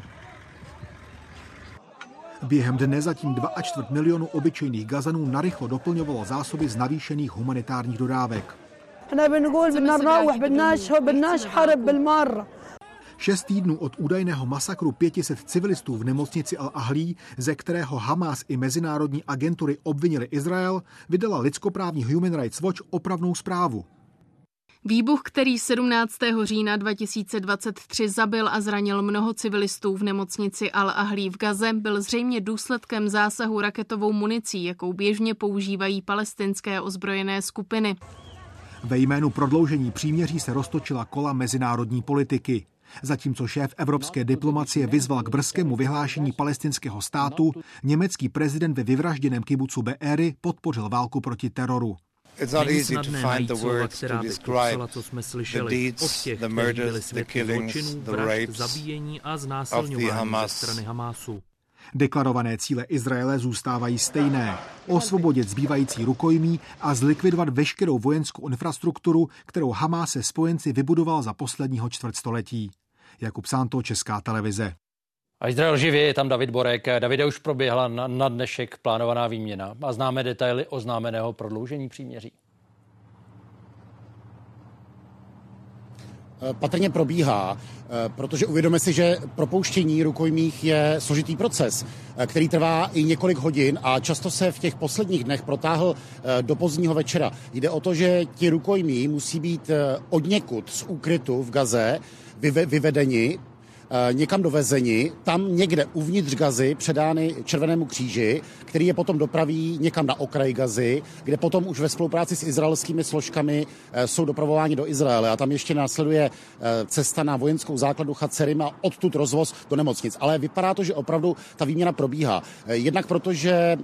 Během dne zatím 2,4 milionu obyčejných Gazanů narychlo doplňovalo zásoby z navýšených humanitárních dodávek. Šest týdnů od údajného masakru 500 civilistů v nemocnici Al-Ahlí, ze kterého Hamas i mezinárodní agentury obvinili Izrael, vydala lidskoprávní Human Rights Watch opravnou zprávu. Výbuch, který 17. října 2023 zabil a zranil mnoho civilistů v nemocnici Al-Ahlí v Gaze, byl zřejmě důsledkem zásahu raketovou municí, jakou běžně používají palestinské ozbrojené skupiny. Ve jménu prodloužení příměří se roztočila kola mezinárodní politiky. Zatímco šéf evropské diplomacie vyzval k brzkému vyhlášení palestinského státu, německý prezident ve vyvražděném kibucu Be'eri podpořil válku proti teroru. Není snadné najít slova, která by popsala, co jsme slyšeli od těch, kteří byli svědky zločinů, vražd, zabíjení a znásilňování ze strany Hamásu. Deklarované cíle Izraele zůstávají stejné. Osvobodit zbývající rukojmí a zlikvidovat veškerou vojenskou infrastrukturu, kterou Hamás se spojenci vybudoval za posledního čtvrtstoletí. Jakub Santo, Česká televize. A Izrael živě je tam David Borek. Davide už proběhla na, na dnešek plánovaná výměna a známe detaily oznámeného prodloužení příměří. patrně probíhá, protože uvědomíme si, že propouštění rukojmích je složitý proces, který trvá i několik hodin a často se v těch posledních dnech protáhl do pozdního večera. Jde o to, že ti rukojmí musí být odněkud z úkrytu v Gaze vyvedeni Eh, někam dovezeni, tam někde uvnitř Gazy předány Červenému kříži, který je potom dopraví někam na okraj Gazy, kde potom už ve spolupráci s izraelskými složkami eh, jsou dopravováni do Izraele a tam ještě následuje eh, cesta na vojenskou základnu Chacerim a odtud rozvoz do nemocnic. Ale vypadá to, že opravdu ta výměna probíhá. Jednak protože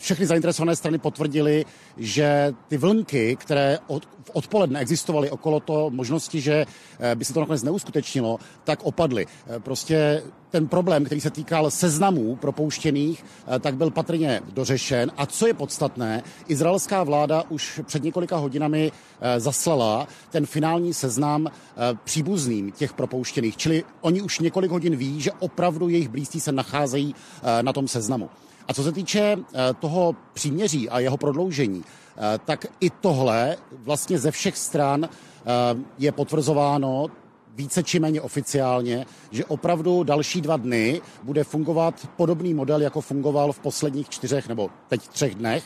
všechny zainteresované strany potvrdili, že ty vlnky, které od, odpoledne existovaly okolo toho možnosti, že eh, by se to nakonec neuskutečnilo, tak opadly. Eh, prostě ten problém, který se týkal seznamů propouštěných, eh, tak byl patrně dořešen. A co je podstatné, izraelská vláda už před několika hodinami zaslala ten finální seznam příbuzným těch propouštěných. Čili oni už několik hodin ví, že opravdu jejich blízcí se nacházejí na tom seznamu. A co se týče eh, toho příměří a jeho prodloužení, eh, tak i tohle vlastně ze všech stran eh, je potvrzováno více či méně oficiálně, že opravdu další dva dny bude fungovat podobný model, jako fungoval v posledních čtyřech nebo teď třech dnech,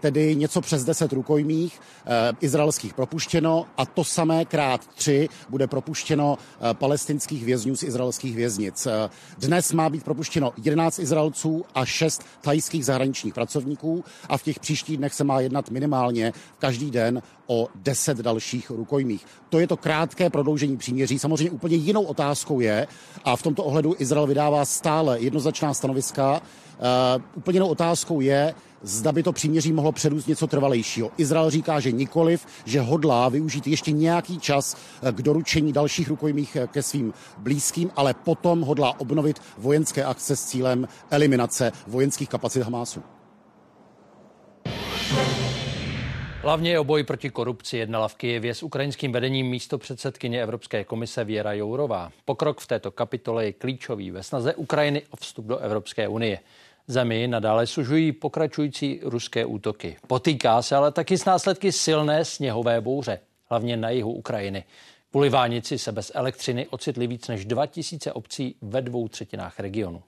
tedy něco přes 10 rukojmích eh, izraelských propuštěno a to samé krát tři bude propuštěno eh, palestinských vězňů z izraelských věznic. Dnes má být propuštěno 11 Izraelců a 6 thajských zahraničních pracovníků a v těch příštích dnech se má jednat minimálně každý den o 10 dalších rukojmích. To je to krátké prodloužení příměří. Samozřejmě úplně jinou otázkou je, a v tomto ohledu Izrael vydává stále jednoznačná stanoviska, uh, úplně jinou otázkou je, zda by to příměří mohlo předůst něco trvalejšího. Izrael říká, že nikoliv, že hodlá využít ještě nějaký čas eh, k doručení dalších rukojmích eh, ke svým blízkým, ale potom hodlá obnovit vojenské akce s cílem eliminace vojenských kapacit Hamásu. Hlavně o boji proti korupci jednala v Kijevě s ukrajinským vedením místo předsedkyně Evropské komise Věra Jourová. Pokrok v této kapitole je klíčový ve snaze Ukrajiny o vstup do Evropské unie Zemi nadále sužují pokračující ruské útoky. Potýká se ale taky s následky silné sněhové bouře, hlavně na jihu Ukrajiny. Kvůli vánici se bez elektřiny ocitli víc než 2000 obcí ve dvou třetinách regionu.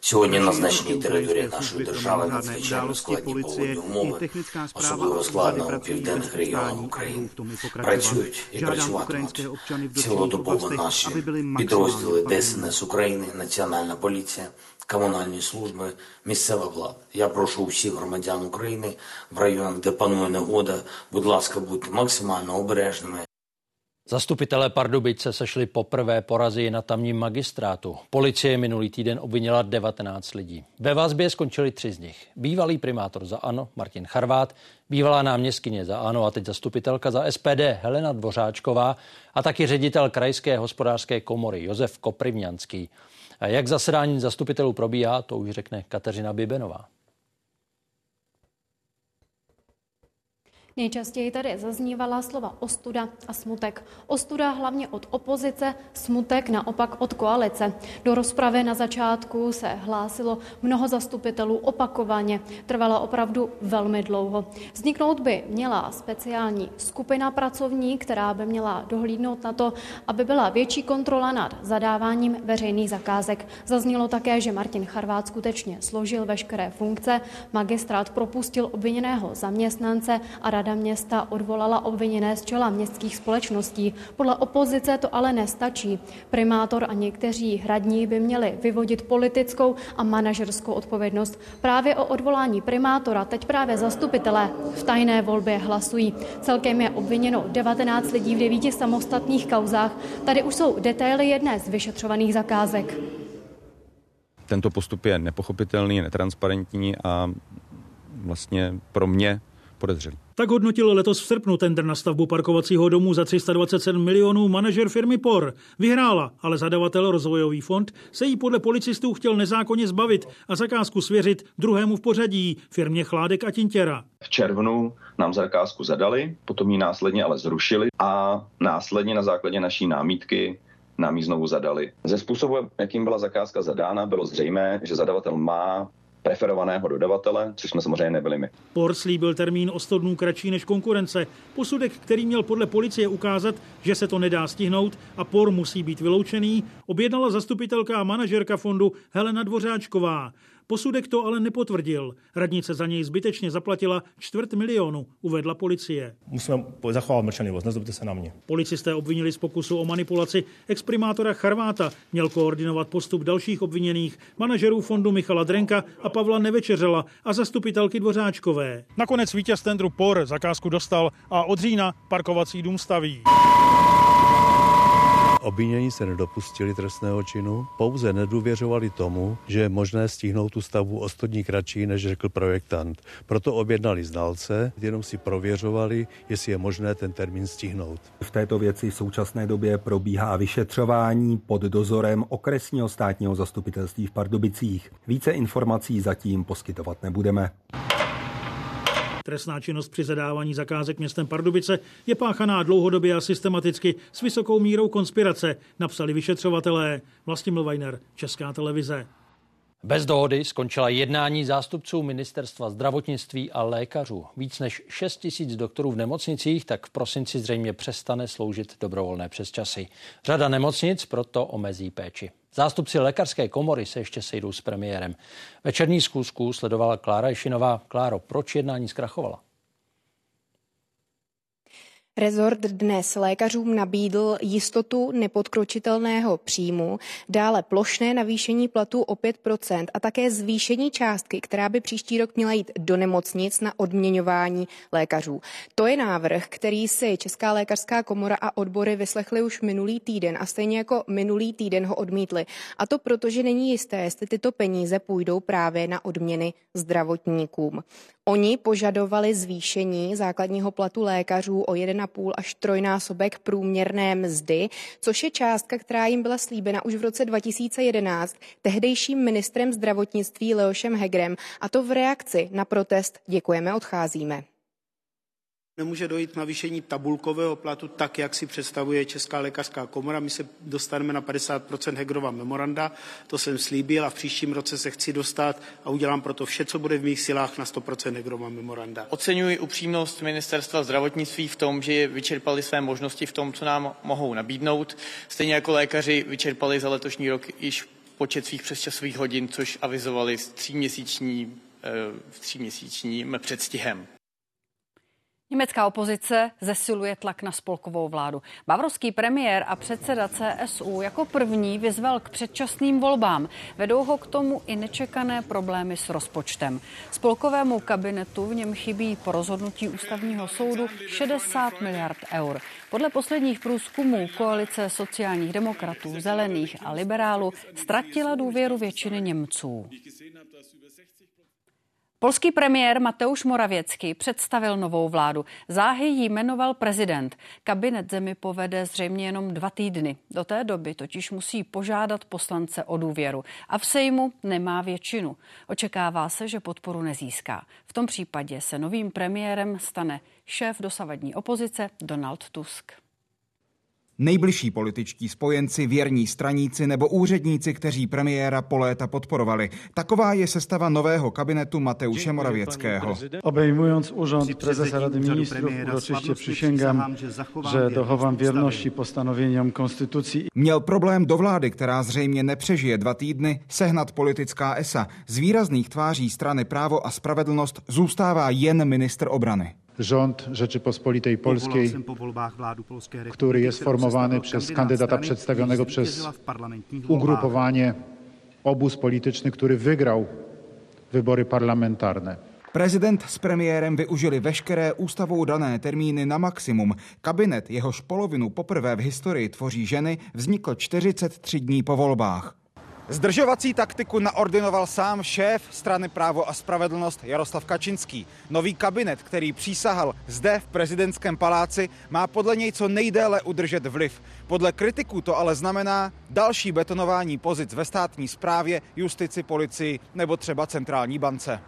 Сьогодні на значній території нашої держави надзвичайно складні погодні умови, особливо складно у південних регіонах України. Працюють і працюватимуть цілодобово наші підрозділи ДСНС України, Національна поліція, комунальні служби, місцева влада. Я прошу усіх громадян України в районах, де панує негода, будь ласка, будьте максимально обережними. Zastupitelé Pardubic se sešli poprvé porazy na tamním magistrátu. Policie minulý týden obvinila 19 lidí. Ve vazbě skončili tři z nich. Bývalý primátor za ANO Martin Charvát, bývalá náměstkyně za ANO a teď zastupitelka za SPD Helena Dvořáčková a taky ředitel krajské hospodářské komory Josef Koprivňanský. Jak zasedání zastupitelů probíhá, to už řekne Kateřina Bibenová. Nejčastěji tady zaznívala slova ostuda a smutek. Ostuda hlavně od opozice, smutek naopak od koalice. Do rozpravy na začátku se hlásilo mnoho zastupitelů opakovaně. Trvala opravdu velmi dlouho. Vzniknout by měla speciální skupina pracovní, která by měla dohlídnout na to, aby byla větší kontrola nad zadáváním veřejných zakázek. Zaznělo také, že Martin Charvát skutečně složil veškeré funkce, magistrát propustil obviněného zaměstnance a rada Rada města odvolala obviněné z čela městských společností. Podle opozice to ale nestačí. Primátor a někteří hradní by měli vyvodit politickou a manažerskou odpovědnost. Právě o odvolání primátora teď právě zastupitelé v tajné volbě hlasují. Celkem je obviněno 19 lidí v devíti samostatných kauzách. Tady už jsou detaily jedné z vyšetřovaných zakázek. Tento postup je nepochopitelný, netransparentní a vlastně pro mě podezřelý. Tak hodnotil letos v srpnu tender na stavbu parkovacího domu za 327 milionů manažer firmy POR. Vyhrála, ale zadavatel rozvojový fond se jí podle policistů chtěl nezákonně zbavit a zakázku svěřit druhému v pořadí, firmě Chládek a Tintěra. V červnu nám zakázku zadali, potom ji následně ale zrušili a následně na základě naší námítky nám ji znovu zadali. Ze způsobu, jakým byla zakázka zadána, bylo zřejmé, že zadavatel má preferovaného dodavatele, což jsme samozřejmě nebyli my. Por slíbil termín o 100 dnů kratší než konkurence. Posudek, který měl podle policie ukázat, že se to nedá stihnout a por musí být vyloučený, objednala zastupitelka a manažerka fondu Helena Dvořáčková. Posudek to ale nepotvrdil. Radnice za něj zbytečně zaplatila čtvrt milionu, uvedla policie. Musíme zachovat mlčenlivost, nezlobte se na mě. Policisté obvinili z pokusu o manipulaci exprimátora Charváta. Měl koordinovat postup dalších obviněných, manažerů fondu Michala Drenka a Pavla Nevečeřela a zastupitelky Dvořáčkové. Nakonec vítěz tendru POR zakázku dostal a od října parkovací dům staví. Obvinění se nedopustili trestného činu, pouze nedůvěřovali tomu, že je možné stihnout tu stavbu o 100 dní kratší, než řekl projektant. Proto objednali znalce, jenom si prověřovali, jestli je možné ten termín stihnout. V této věci v současné době probíhá vyšetřování pod dozorem okresního státního zastupitelství v Pardubicích. Více informací zatím poskytovat nebudeme. Trestná činnost při zadávání zakázek městem Pardubice je páchaná dlouhodobě a systematicky s vysokou mírou konspirace, napsali vyšetřovatelé. Vlastimil Weiner, Česká televize. Bez dohody skončila jednání zástupců ministerstva zdravotnictví a lékařů. Víc než 6 tisíc doktorů v nemocnicích tak v prosinci zřejmě přestane sloužit dobrovolné přesčasy. Řada nemocnic proto omezí péči. Zástupci lékařské komory se ještě sejdou s premiérem. Večerní zkusku sledovala Klára Ješinová. Kláro, proč jednání zkrachovala? Rezort dnes lékařům nabídl jistotu nepodkročitelného příjmu, dále plošné navýšení platů o 5% a také zvýšení částky, která by příští rok měla jít do nemocnic na odměňování lékařů. To je návrh, který si Česká lékařská komora a odbory vyslechly už minulý týden a stejně jako minulý týden ho odmítli. A to proto, že není jisté, jestli tyto peníze půjdou právě na odměny zdravotníkům. Oni požadovali zvýšení základního platu lékařů o 1,5 až trojnásobek průměrné mzdy, což je částka, která jim byla slíbena už v roce 2011 tehdejším ministrem zdravotnictví Leošem Hegrem, a to v reakci na protest Děkujeme, odcházíme. Nemůže dojít k navýšení tabulkového platu tak, jak si představuje Česká lékařská komora. My se dostaneme na 50% Hegrova memoranda, to jsem slíbil a v příštím roce se chci dostat a udělám proto vše, co bude v mých silách na 100% Hegrova memoranda. Oceňuji upřímnost ministerstva zdravotnictví v tom, že vyčerpali své možnosti v tom, co nám mohou nabídnout. Stejně jako lékaři vyčerpali za letošní rok již počet svých přesčasových hodin, což avizovali s tříměsíční, eh, tříměsíčním předstihem. Německá opozice zesiluje tlak na spolkovou vládu. Bavrovský premiér a předseda CSU jako první vyzval k předčasným volbám. Vedou ho k tomu i nečekané problémy s rozpočtem. Spolkovému kabinetu v něm chybí po rozhodnutí ústavního soudu 60 miliard eur. Podle posledních průzkumů koalice sociálních demokratů, zelených a liberálů ztratila důvěru většiny Němců. Polský premiér Mateusz Moravěcký představil novou vládu. Záhy ji jmenoval prezident. Kabinet zemi povede zřejmě jenom dva týdny. Do té doby totiž musí požádat poslance o důvěru. A v Sejmu nemá většinu. Očekává se, že podporu nezíská. V tom případě se novým premiérem stane šéf dosavadní opozice Donald Tusk. Nejbližší političtí spojenci, věrní straníci nebo úředníci, kteří premiéra po léta podporovali. Taková je sestava nového kabinetu Mateuše Moravěckého. Obejmując urząd prezesa Rady Ministrów, uroczyście przysięgam, že dochovám věrnosti postanověním konstitucí. Měl problém do vlády, která zřejmě nepřežije dva týdny, sehnat politická ESA. Z výrazných tváří strany Právo a spravedlnost zůstává jen ministr obrany rząd Rzeczypospolitej Polskiej, który jest formowany przez kandydata przedstawionego przez ugrupowanie obóz polityczny, który wygrał wybory parlamentarne. Prezident s premiérem využili veškeré ústavou dané termíny na maximum. Kabinet, jehož polovinu poprvé v historii tvoří ženy, vznikl 43 dní po volbách. Zdržovací taktiku naordinoval sám šéf strany Právo a spravedlnost Jaroslav Kačinský. Nový kabinet, který přísahal zde v prezidentském paláci, má podle něj co nejdéle udržet vliv. Podle kritiků to ale znamená další betonování pozic ve státní správě, justici, policii nebo třeba centrální bance.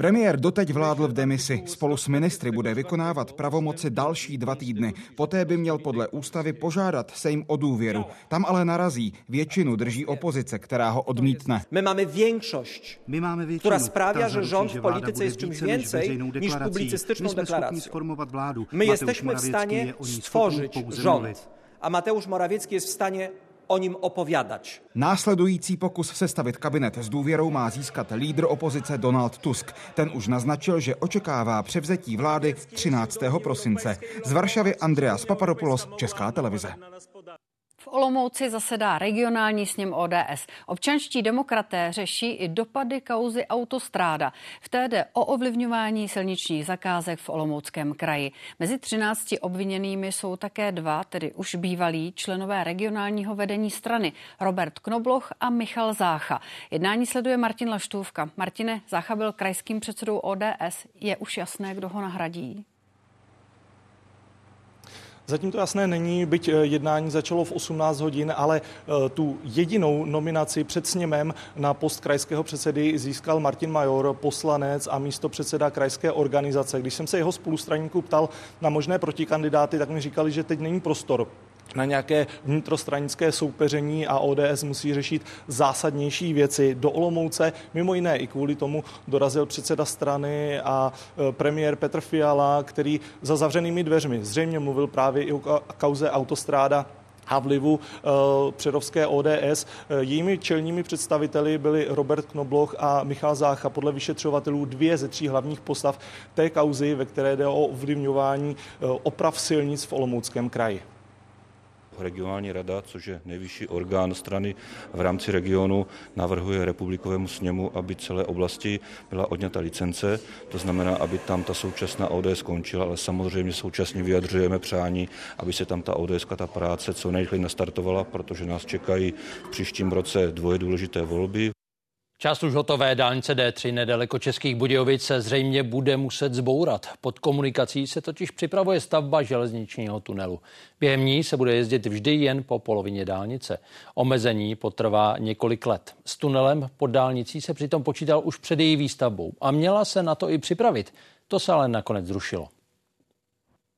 Premiér doteď vládl v demisi. Spolu s ministry bude vykonávat pravomoci další dva týdny. Poté by měl podle ústavy požádat Sejm o důvěru. Tam ale narazí. Většinu drží opozice, která ho odmítne. My máme většość, My máme většinu, která sprawia, že rząd v politice je čymś więcej niż publicystyczną deklaracją. My jesteśmy w stanie stworzyć rząd, a Mateusz Morawiecki jest w stanie o ním opowiadać. Následující pokus sestavit kabinet s důvěrou má získat lídr opozice Donald Tusk. Ten už naznačil, že očekává převzetí vlády 13. prosince. Z Varšavy Andreas Papadopoulos, Česká televize. Olomouci zasedá regionální sněm ODS. Občanští demokraté řeší i dopady kauzy autostráda. V té jde o ovlivňování silničních zakázek v Olomouckém kraji. Mezi 13 obviněnými jsou také dva, tedy už bývalí členové regionálního vedení strany, Robert Knobloch a Michal Zácha. Jednání sleduje Martin Laštůvka. Martine, Zácha byl krajským předsedou ODS. Je už jasné, kdo ho nahradí? Zatím to jasné není, byť eh, jednání začalo v 18 hodin, ale eh, tu jedinou nominaci před sněmem na post krajského předsedy získal Martin Major, poslanec a místo předseda krajské organizace. Když jsem se jeho spolustraníků ptal na možné protikandidáty, tak mi říkali, že teď není prostor na nějaké vnitrostranické soupeření a ODS musí řešit zásadnější věci. Do Olomouce mimo jiné i kvůli tomu dorazil předseda strany a e, premiér Petr Fiala, který za zavřenými dveřmi zřejmě mluvil právě i o kauze autostráda a vlivu uh, předovské ODS. Jejími čelními představiteli byli Robert Knobloch a Michal Zácha, podle vyšetřovatelů dvě ze tří hlavních postav té kauzy, ve které jde o ovlivňování uh, oprav silnic v Olomouckém kraji regionální rada, což je nejvyšší orgán strany v rámci regionu, navrhuje republikovému sněmu, aby celé oblasti byla odňata licence. To znamená, aby tam ta současná ODS skončila, ale samozřejmě současně vyjadřujeme přání, aby se tam ta ODS, ta práce co nejrychleji nastartovala, protože nás čekají v příštím roce dvoje důležité volby. Část už hotové dálnice D3 nedaleko Českých Budějovic se zřejmě bude muset zbourat. Pod komunikací se totiž připravuje stavba železničního tunelu. Během ní se bude jezdit vždy jen po polovině dálnice. Omezení potrvá několik let. S tunelem pod dálnicí se přitom počítal už před její výstavbou a měla se na to i připravit. To se ale nakonec zrušilo.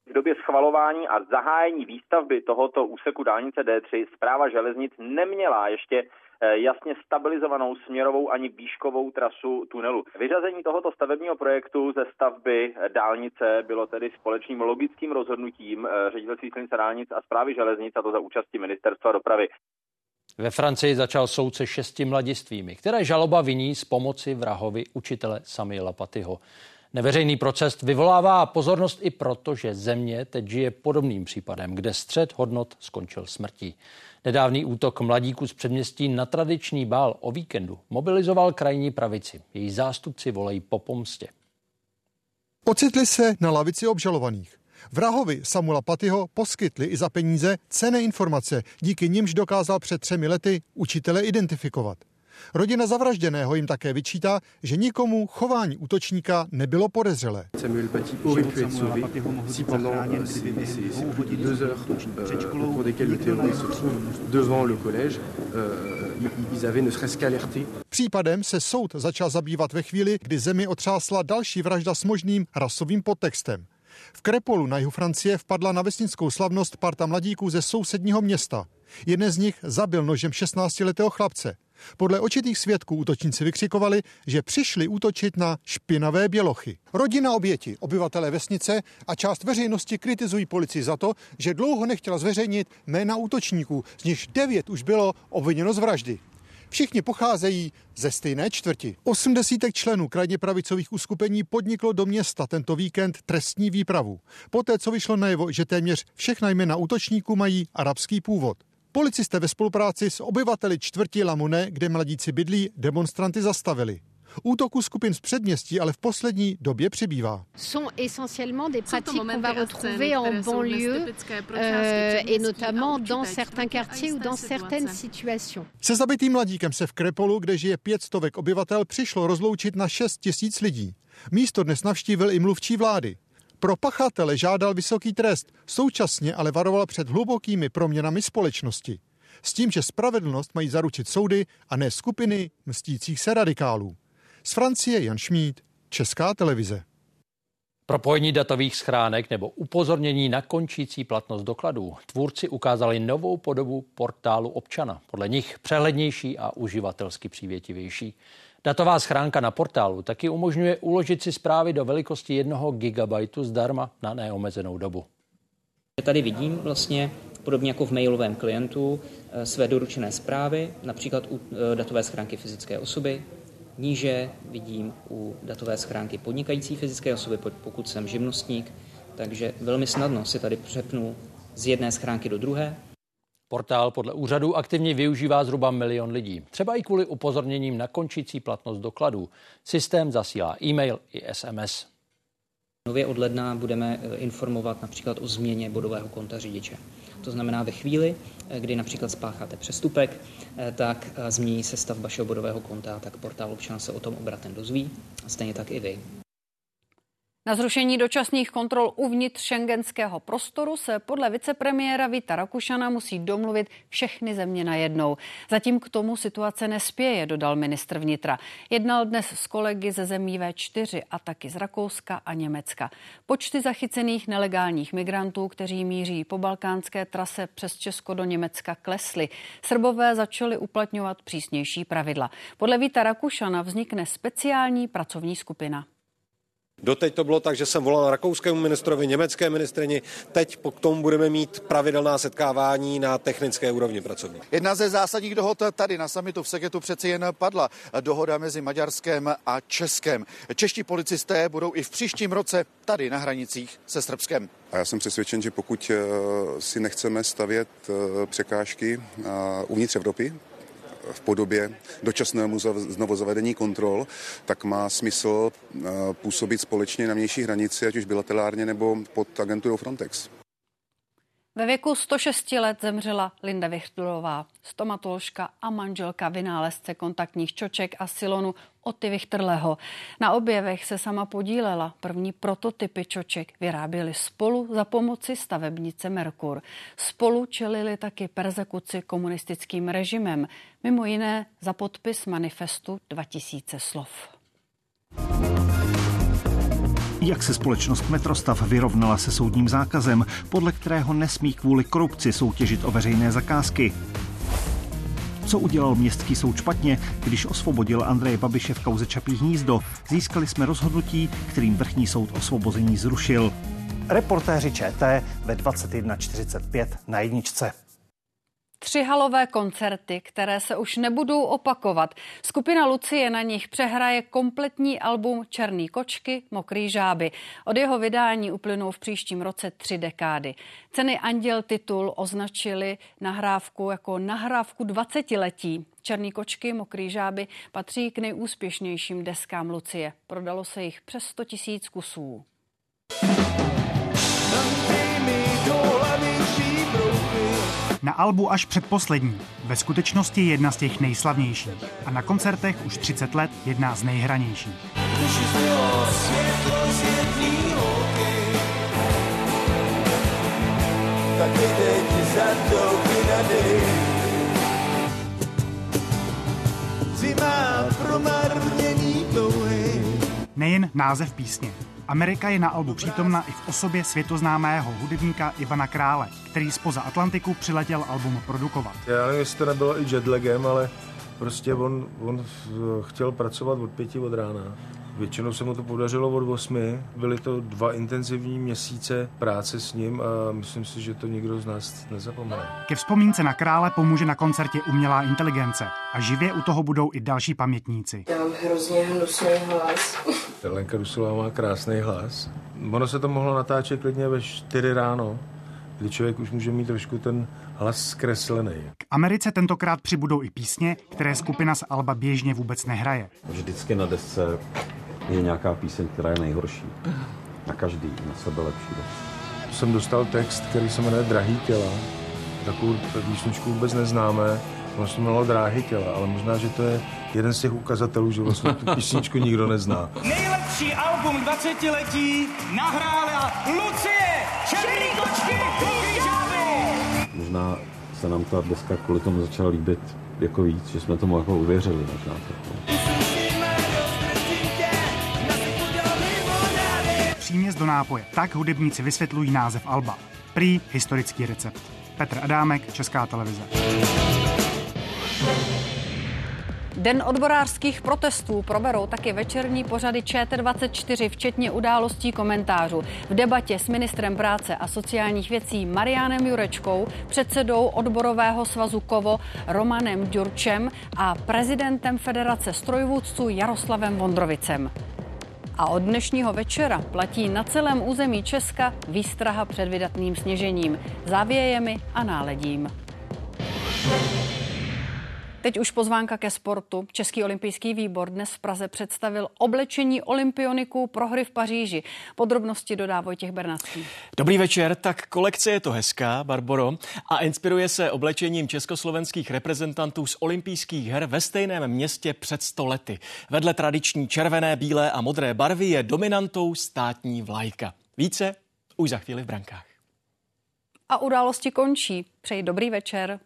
V době schvalování a zahájení výstavby tohoto úseku dálnice D3 zpráva železnic neměla ještě jasně stabilizovanou směrovou ani výškovou trasu tunelu. Vyřazení tohoto stavebního projektu ze stavby dálnice bylo tedy společným logickým rozhodnutím eh, ředitelství silnice dálnic a zprávy železnic a to za účasti ministerstva dopravy. Ve Francii začal soud se šesti mladistvými, které žaloba viní z pomoci vrahovi učitele Samuela Patyho. Neveřejný proces vyvolává pozornost i proto, že země teď žije podobným případem, kde střed hodnot skončil smrtí. Nedávný útok mladíků z předměstí na tradiční bál o víkendu mobilizoval krajní pravici. Její zástupci volají po pomstě. Ocitli se na lavici obžalovaných. Vrahovi Samuela Patyho poskytli i za peníze cené informace, díky nimž dokázal před třemi lety učitele identifikovat. Rodina zavražděného jim také vyčítá, že nikomu chování útočníka nebylo podezřelé. Samuel Paty aurait pu être sauvé si pendant deux heures au cours desquelles le terroriste se trouve devant le collège, euh, ils avaient ne serait-ce qu'alerté. Případem se soud začal zabývat ve chvíli, kdy zemi otřásla další vražda s možným rasovým podtextem. V Krepolu na jihu Francie vpadla na vesnickou slavnost parta mladíků ze sousedního města. Jeden z nich zabil nožem 16-letého chlapce. Podle očitých svědků útočníci vykřikovali, že přišli útočit na špinavé bělochy. Rodina oběti, obyvatelé vesnice a část veřejnosti kritizují policii za to, že dlouho nechtěla zveřejnit jména útočníků, z nichž devět už bylo obviněno z vraždy. Všichni pocházejí ze stejné čtvrti. Osm desítek členů krajně pravicových uskupení podniklo do města tento víkend trestní výpravu. Poté, co vyšlo najevo, že téměř všechna jména útočníků mají arabský původ. Policisté ve spolupráci s obyvateli čtvrti Lamune, kde mladíci bydlí, demonstranty zastavili. Útoků skupin z předměstí ale v poslední době přibývá. Sont essentiellement des pratiques qu'on va retrouver en banlieue euh, et notamment dans certains quartiers ou dans certaines situations. Se zabitým mladíkem se v Krepolu, kde žije pět stovek obyvatel, přišlo rozloučit na 6 tisíc lidí. Místo dnes navštívil i mluvčí vlády. Pro pachatele žádal vysoký trest, současně ale varoval před hlubokými proměnami společnosti. S tím, že spravedlnost mají zaručit soudy a ne skupiny mstících se radikálů. Z Francie Jan Šmíd, Česká televize. Propojení datových schránek nebo upozornění na končící platnost dokladů. Tvůrci ukázali novou podobu portálu občana. Podle nich přehlednější a uživatelsky přívětivější. Datová schránka na portálu taky umožňuje uložit si zprávy do velikosti 1 GB zdarma na neomezenou dobu. Tady vidím vlastně podobně jako v mailovém klientu eh, své doručené zprávy, například u eh, datové schránky fyzické osoby. Níže vidím u datové schránky podnikající fyzické osoby, pokud jsem živnostník, takže velmi snadno si tady přepnu z jedné schránky do druhé Portál podle úřadu aktivně využívá zhruba milion lidí, třeba i kvůli upozorněním na končící platnost dokladů. Systém zasílá e-mail i SMS. Nově od ledna budeme eh, informovat například o změně bodového konta řidiče. To znamená ve chvíli, eh, kdy například spácháte přestupek, eh, tak změní se stav vašeho bodového konta, tak portál občana se o tom obratem dozví, stejně tak i vy. Na zrušení dočasných kontrol uvnitř šengenského prostoru se podle vicepremiéra Víta Rakušana musí domluvit všechny země najednou. Zatím k tomu situace nespěje, dodal ministr vnitra. Jednal dnes s kolegy ze zemí V4 a taky z Rakouska a Německa. Počty zachycených nelegálních migrantů, kteří míří po balkánské trase přes Česko do Německa, klesly. Srbové začali uplatňovat přísnější pravidla. Podle Víta Rakušana vznikne speciální pracovní skupina. Doteď to bylo tak, že jsem volal rakouskému ministrovi, německé ministrini. Teď po tomu budeme mít pravidelná setkávání na technické úrovni pracovní. Jedna ze zásadních dohod tady na samitu v Segetu přeci jen padla. Dohoda mezi Maďarskem a Českem. Čeští policisté budou i v příštím roce tady na hranicích se Srbskem. A já jsem přesvědčen, že pokud eh, si nechceme stavět eh, překážky eh, uvnitř Evropy, v podobě dočasnému znovu zavedení kontrol, tak má smysl eh, působit společně na vnější hranici, ať už bilaterálně nebo pod agenturou Frontex. Ve věku 106 let zemřela Linda Vichtlová, stomatoložka a manželka vynálezce kontaktních čoček a silonu Oty Vichtrleho. Na objevech se sama podílela. První prototypy čoček vyráběli spolu za pomoci stavebnice Merkur. Spolu čelili taky persekuci komunistickým režimem, mimo jiné za podpis manifestu 2000 slov. Jak se společnost Metrostav vyrovnala se soudním zákazem, podle kterého nesmí kvůli korupci soutěžit o veřejné zakázky. Co udělal městský soud špatně, když osvobodil Andreje Babiše v kauze Čapí hnízdo? Získali jsme rozhodnutí, kterým vrchní soud osvobození zrušil. Reportéři ČT ve 21.45 na jedničce. Tři halové koncerty, které se už nebudou opakovat. Skupina Lucie na nich přehraje kompletní album Černý kočky, Mokrý žáby. Od jeho vydání uplynou v příštím roce tři dekády. Ceny Anděl titul označili nahrávku jako nahrávku 20 letí. Černý kočky, Mokrý žáby patří k nejúspěšnějším deskám Lucie. Prodalo se jich přes 100 tisíc kusů. Na albu až předposlední, ve skutečnosti jedna z těch nejslavnějších. A na koncertech už 30 let jedna z nejhranějších. Nejen název písně, Amerika je na albu přítomna i v osobě světoznámého hudebníka Ivana Krále, který spoza Atlantiku přiletěl album produkovat. Já nevím, jestli to nebylo i jetlagem, ale prostě on, on chtěl pracovat od pěti od rána. Většinou se mu to podařilo od osmi. Byly to dva intenzivní měsíce práce s ním a myslím si, že to nikdo z nás nezapomene. Ke vzpomínce na krále pomůže na koncertě umělá inteligence a živě u toho budou i další pamětníci. Já mám hrozně hnusný hlas. Lenka Rusulová má krásný hlas. Ono se to mohlo natáčet klidně ve 4 ráno, kdy člověk už může mít trošku ten hlas zkreslený. K Americe tentokrát přibudou i písně, které skupina z Alba běžně vůbec nehraje. Vždycky na desce je nějaká píseň, která je nejhorší. Na každý, na sebe lepší. Jsem dostal text, který se jmenuje Drahý těla. Takovou písničku vůbec neznáme. Ono se jmenovalo Dráhy těla, ale možná, že to je jeden z těch ukazatelů, že vlastně tu písničku nikdo nezná. Nejlepší album 20 letí nahrála Lucie! Černý kočky, Možná se nám ta deska kvůli tomu začala líbit jako víc, že jsme tomu jako uvěřili možná. Tak, no. Příměs do nápoje. Tak hudebníci vysvětlují název Alba. Prý historický recept. Petr Adámek, Česká televize. Den odborářských protestů proberou taky večerní pořady ČT24, včetně událostí komentářů. V debatě s ministrem práce a sociálních věcí Marianem Jurečkou, předsedou odborového svazu Kovo Romanem Ďurčem a prezidentem Federace strojvůdců Jaroslavem Vondrovicem. A od dnešního večera platí na celém území Česka výstraha před vydatným sněžením, závějemi a náledím. Teď už pozvánka ke sportu. Český olympijský výbor dnes v Praze představil oblečení olympioniků pro hry v Paříži. Podrobnosti dodá Vojtěch Bernacký. Dobrý večer, tak kolekce je to hezká, Barboro, a inspiruje se oblečením československých reprezentantů z olympijských her ve stejném městě před 100 lety. Vedle tradiční červené, bílé a modré barvy je dominantou státní vlajka. Více už za chvíli v brankách. A události končí. Přeji dobrý večer.